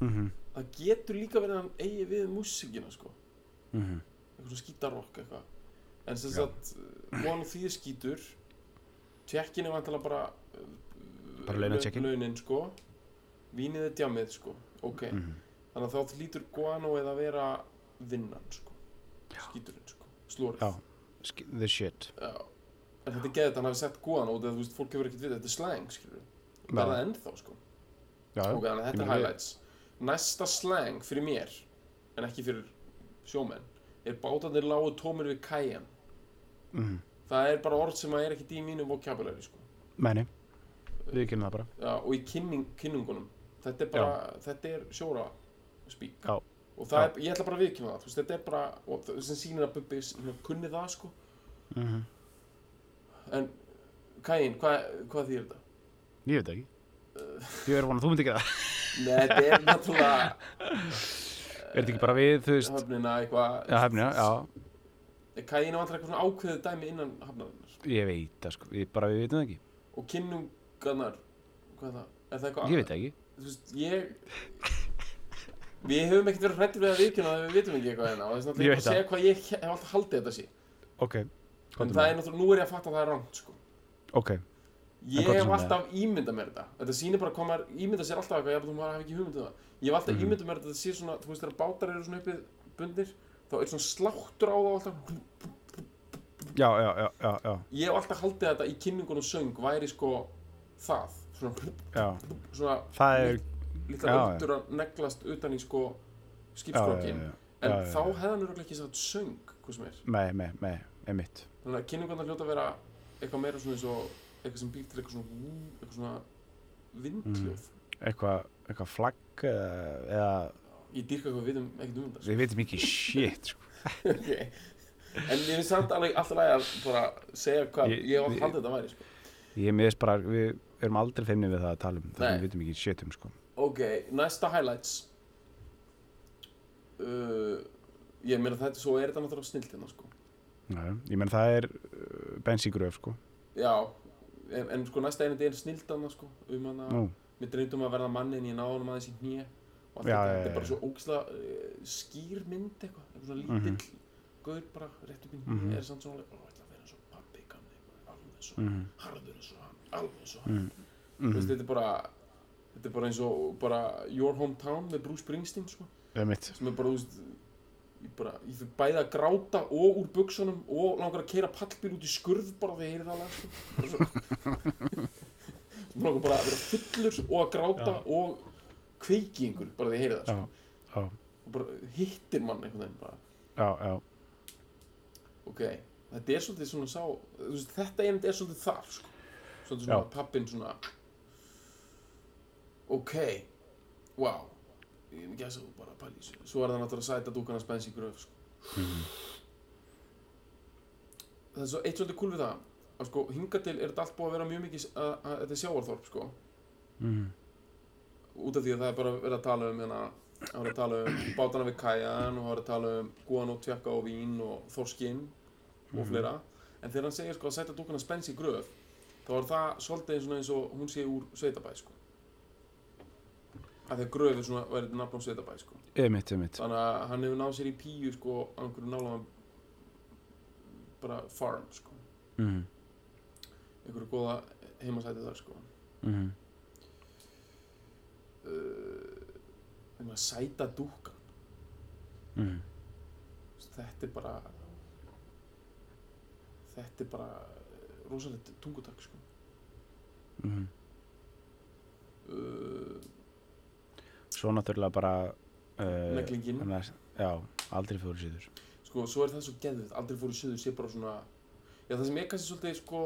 mhm, það getur líka verið að hann eigi við músikina, sko, mhm eitthvað svona skítarrock eitthvað. En sem Já. sagt, Guano þýðir skítur, tjekkin er vantilega bara, uh, Bara launatjekkinn. launin, sko, vínið er djamið, sko, ok. mhm. Þannig að þá hlýtur Guano eða að vera vinnan, sko, skíturinn, sko, slórið. Já. The shit Já, en þetta er geðið hann hafi sett út eða þú veist, fólk hefur ekkert við, þetta er slang, skilur Já. Það ennþá, sko já, Ok, þannig að þetta er highlights. Næsta slang fyrir mér, en ekki fyrir sjómenn, er bátarnir lágu tómir við kæjan mhm, Það er bara orð sem að er ekkert í mínu vocabulary, sko. Menni við kynum það bara. Já, og í kynning, kynningunum. Þetta er bara, þetta er sjóra Já. Og það er, ég ætla bara að viðkynna það, þú veist, þetta er bara, og það sem sýnir að Bubbi kunni það, sko. Mhm. En, kæjin, hvað, hvað þýr þetta? ég veit ekki ég er vonað að þú myndi ekki það. Nei, þetta er náttúrulega er þetta ekki bara við, þú veist? Höfnina eitthvað. Já, hefnja, já, Kæðina vantar eitthvað svona ákveðið dæmi innan hafnarinnar? Ég veit það sko. Við bara, við veitum það ekki. Og kynningarnar Hvað er það? Er það eitthvað ég veit það ekki. Þú veist, ég Við höfum ekkert verið hrættir við að viðkynna að við vitum ekki eitthvað hérna. Og þess að Ég ég veit að segja hvað ég alltaf ok, En komdu það með. er náttúrulega, nú er ég að fatta að það er rangt sko. Ok, Ég hef alltaf ímyndað mér þetta. Þetta sýnir bara hvað maður ímyndað sér alltaf eitthvað Ég hafi ekki hugmyndið það. Ég hef alltaf Mhm. ímyndað mér að þetta sé svona Þú veist þegar bátar eru svona uppið bundir Þá er svona sláttur á það alltaf. Já, já, já, já, já, Ég hef alltaf haldið þetta í kynningun og söng væri sko það. Svona, já. svona það er já, öldur að neglast utan í sko já, já, skipskrokkin já, En þá hann örugglega ekki sagt söng Hvað sem er. Með, með, með, einmitt. Þannig að kynningunnar hljóta að vera eitthvað meira svona eins og Eitthvað sem býr til eitthvað svona vú, Eitthvað svona vindhljóð eitthvað, eitthvað flagg eða, Ég dýrka eitthvað við vitum ekkert um þetta sko. við veitum ekki shit sko. <laughs> okay. En ég finnst samt alveg alltaf lægi að bara segja hvað Ég- ég, við- haldið þetta væri sko. ég miðist bara, við erum aldrei feimni við það að tala um það sem við veitum ekki shit um sko. Ok, næsta highlights uh, Ég meina þetta svo er þetta náttúrulega snilt hérna sko. já, ég menn það er uh, bensígröf sko. Já, en, en sko næsta einandi er snilt hana sko, um hana Nú, Mér dreymdum að verða manni en ég náði honum aðeins í hnýja og allt þetta, þetta er bara svo ógislega uh, skýr mynd eitthvað, eitthvað svona lítill Mhm. gaur bara rétt upp í hnýja Mhm. er samt svona, ó, ég ætla að vera eins og gamli maður, alveg eins og hann Mhm. harður eins og hann, alveg eins og hann Mhm. Þú veist, Mhm. þetta er bara þetta er bara eins og bara Your Hometown með Bruce Springsteen sko, sem er bara, þú veist ég bara, ég fyrir bæði að gráta og úr buksunum og langar að keira pallbíl út í skurð bara þegar ég heyri það lag sko. <laughs> Langar bara að vera fullur og að gráta og kveiki einhver bara þegar ég heyri það sko. Já, já, og bara hittir mann einhvern veginn bara já, já, ok, þetta er svolítið svona sá veist, þetta einmitt er svolítið þar sko. svolítið svona Já. pappin svona ok wow ég er mikið að þú bara að þessu. Svo er það náttúrulega að sæta dúkana spens í gröf sko. það er svo eitt svolítið kúl við það að sko hinga til er þetta allt búið að vera mjög mikið s- að, að þetta er sjávarþorp sko. Mhm. út af því að það er bara verið að tala um hérna, það er að tala um bátana við kajan og það er að tala um gúan og tjekka og vín og þorskinn og fleira. En þegar hann segir sko að sæta dúkana spens í gröf þá er það svolítið eins og, eins og hún sé úr sveitabæ sko að því að gröf er svona verið nafn á sveitabæ sko Einmitt, einmitt. þannig að hann hefur náð sér í píu sko á einhverju nálaðan bara farm sko Mhm. einhverju góða heimasæti þar sko Mhm. uh, um að sæta dúkan Mhm. þetta er bara þetta er bara rosalegt tungutak sko uh, Svo náttúrulega bara uh, að- Já, aldrei fóru síður. Sko, svo er það svo geðvitt, aldrei fóru söður sé bara svona, já það sem er kannski svolítið sko,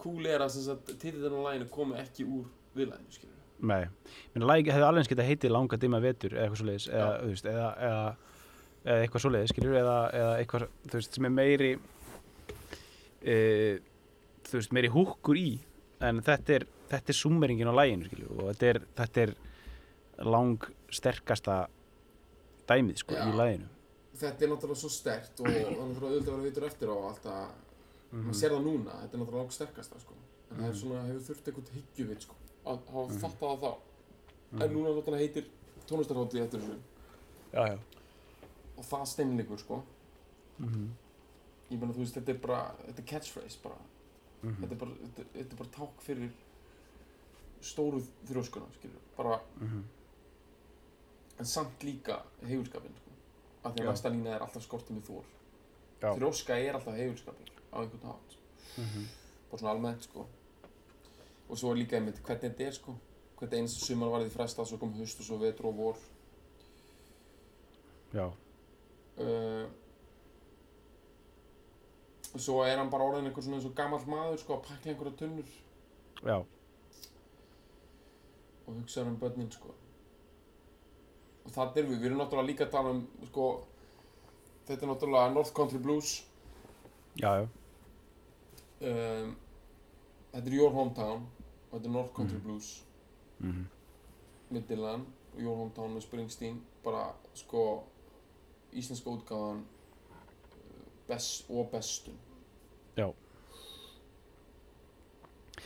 cool er að titillin á læginu komi ekki úr viðlæginu, skilur Nei, minna lagi hefði alveg eins getað heitið langa dimma vetur eða eitthvað svoleiðis eða, veist, eða, eða, eða eitthvað svoleiðis skilur eða, eða eitthvað þú veist, sem er meiri e, þú veist, meiri húkkur í en þetta er, þetta er summeringin á læginu skilur og þetta er, þetta er lang sterkasta dæmið sko í læginu þetta er náttúrulega svo stert og <clears throat> það er náttúrulega auðvitað að vera vitur eftir á allt að maður sér það núna, þetta er náttúrulega langt sterkasta sko. en það er svona, hefur þurft eitthvað hyggjuvit sko, að hafa fattað það þá. En núna náttúrulega heitir tónlistarháttið eftir þessu. Já, já. Og það steinleikur sko. Mhm. ég meina þú veist, þetta er bara þetta er catchphrase bara. Mhm. þetta, er bara, þetta, þetta er bara ták fyrir stóru þrjóskuna skilur, bara, Mhm. En samt líka heigurskapin sko. af því að næsta lína er alltaf skortið með þór Já. þrjóska er alltaf heigurskapin á einhvern hátt. Mhm. bara svona almennt sko. Og svo er líka einmitt hvernig þetta er sko. Hvernig einasta sumar var því frestað svo kom haust og svo vetur og vor. Já, uh, svo er hann bara orðin einhver svona eins og gamall maður sko að pakla einhverja tunnur. Já, og hugsa um börnin sko og það er við, við erum náttúrulega líka að tala um sko þetta er náttúrulega North Country Blues já, já um, þetta er Your Hometown og þetta er North Country Blues Mhm. Midland og Your Hometown með Springsteen bara sko íslenska útgáðan uh, best og bestun Já.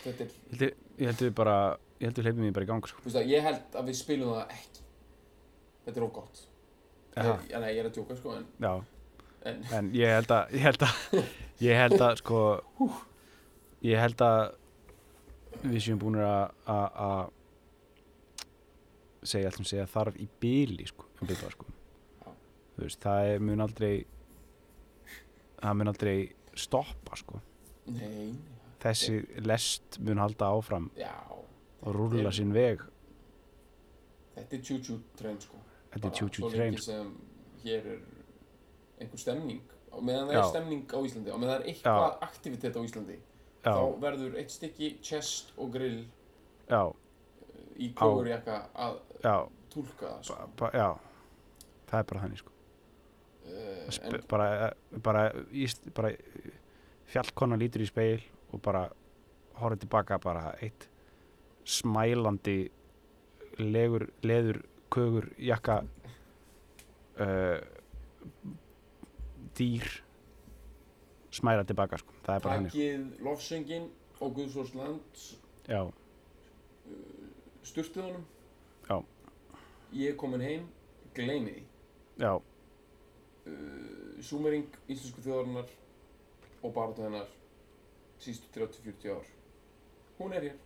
þetta er Ég held, held við bara ég held við hleypum því bara í gang sko. að ég held að við spilum það ekki þetta er ógótt nei, ég er að djóka sko en, en en ég held að ég held að, ég held að sko ég held að við séum búin að segja allum segja þarf í bíli sko, um bíla, sko. Veist, það er, mun aldrei það mun aldrei stoppa sko. nei, þessi lest mun halda áfram já. Og rúlla er- sinn veg. Þetta er choo-choo train sko þetta er Bara tjú-tjú svo train lengi sem hér er einhver stemning á meðan það er Já. stemning á Íslandi á meðan það er eitthvað aktivitet á Íslandi já, þá verður eitt stykki chest og grill já, í kóurjakka að já, túlka það sko. ba, já það er bara þannig sko. uh, en bara, bara, íst, bara fjallkona lítur í speil og bara horfður tilbaka bara eitt smælandi legur, leður, kögur, jakka uh, dýr smæra tilbaka sko. það er bara henni takið lofsöngin og Guðsvorsland já, sturtið honum. Já. ég er komin heim gleymi því. Já, uh, súmering íslensku þjóðarinnar og baráttu hennar sístu 30-40 ár. Hún er hér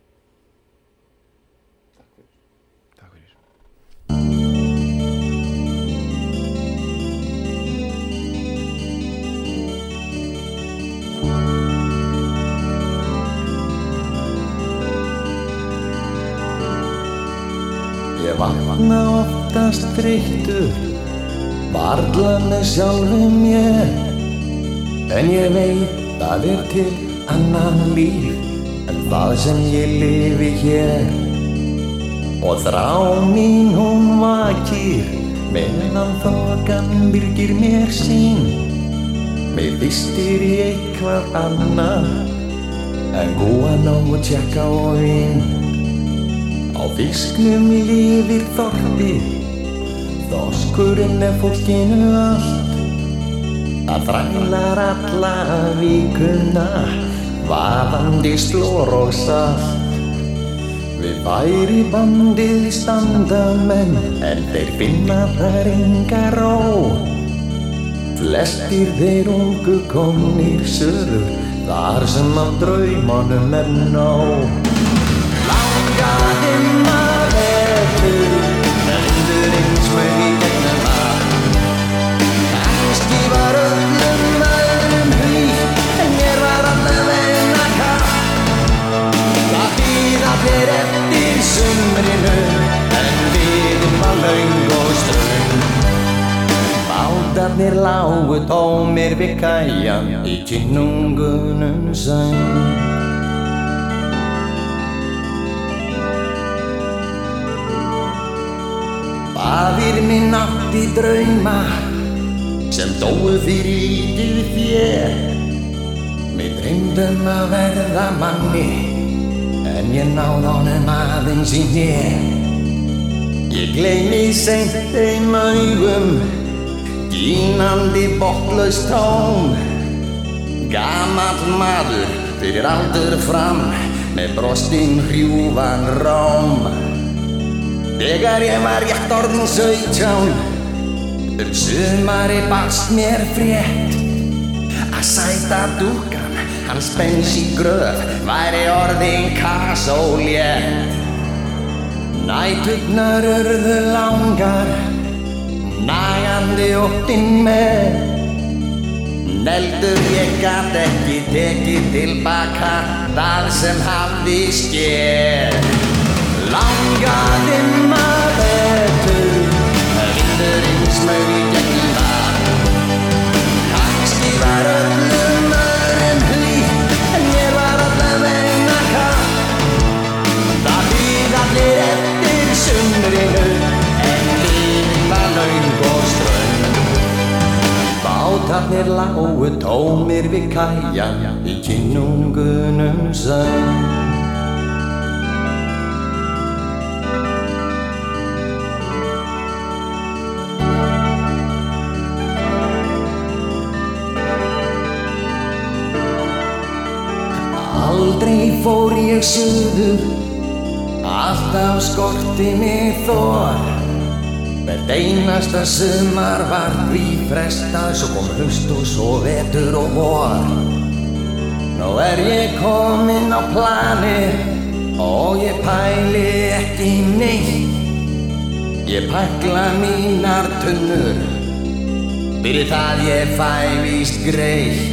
oftast þreyttur Varla með sjálfum ég En ég veit að er til annan líf En það sem ég lifi hér. Og þrá mín hún vakir Meðan þokan byrgir mér sín. Mér vistir í eitthvað annað En góðan á að tjekka og vinn Á fisknum lifir þorpið, þorskurinn er fólkinu allt. Það þrælar alla vikuna, vaðandi slór og salt. Við væri bandið standa menn, en þeir finna þar enga ró. Flestir þeir ungu komnir söður, þar sem af draumanum er nóg. Langaði sumrinu En viðin var laung og ströng Bátarnir lágu tómir við kæjan Í kynungunum sæn Fadir minn átti drauma sem dóu fyrir lítið þér. Mér dreymdum að verða manni ég náð honum aðeins í nér. Ég gleymi seint þeim augum, gínandi botlaust tón. Gamall maður fyrir aldur fram með brostinn hrjúvan róm. Þegar ég var rétt orðin sautján Um sumari barst mér frétt Að sæta dúkan Hans bens í gröf Væri orðin kasólétt Nætugnar urðu langar Nægandi óttinn með. Neldur ég gat ekki tekið tilbaka Það sem hafði skér Langaði maður betur Vindurinn smög Bátarnir lágu tómir við kæjan Í kynungunum söng Aldrei fór ég suður, alltaf skorti mig þor. Hvert einasta sumar var því frestað, svo kom haust og svo vetur og vor. Nú er ég kominn á plani og ég pæli ekki neitt. Ég pakla mínar tunnur, fyrir það ég fæ víst greitt.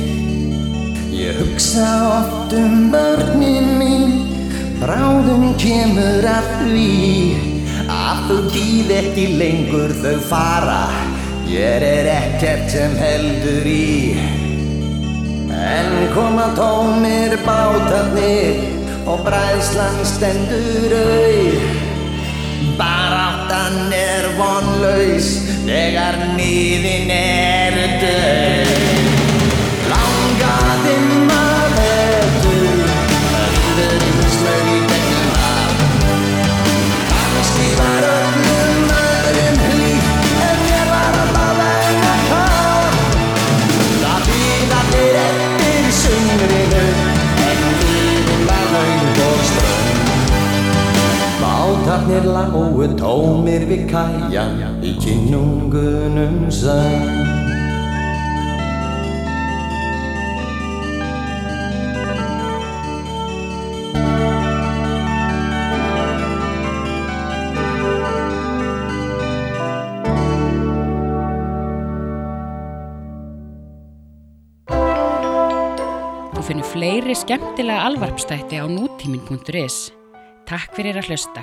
Ég hugsa oft um börnin mín, bráðum kemur að því þau dýð ekki lengur þau fara, ég er ekkert sem heldur í. En koma tómir bátarnir og bræðslan stendur auð, baráttan er vonlaus þegar miðin er döð. Vatnir lágu tómir við kæjan í kynungunum sann finnum fleiri skemmtilega alvarpstætti á nútímin.is. Takk fyrir að hlusta.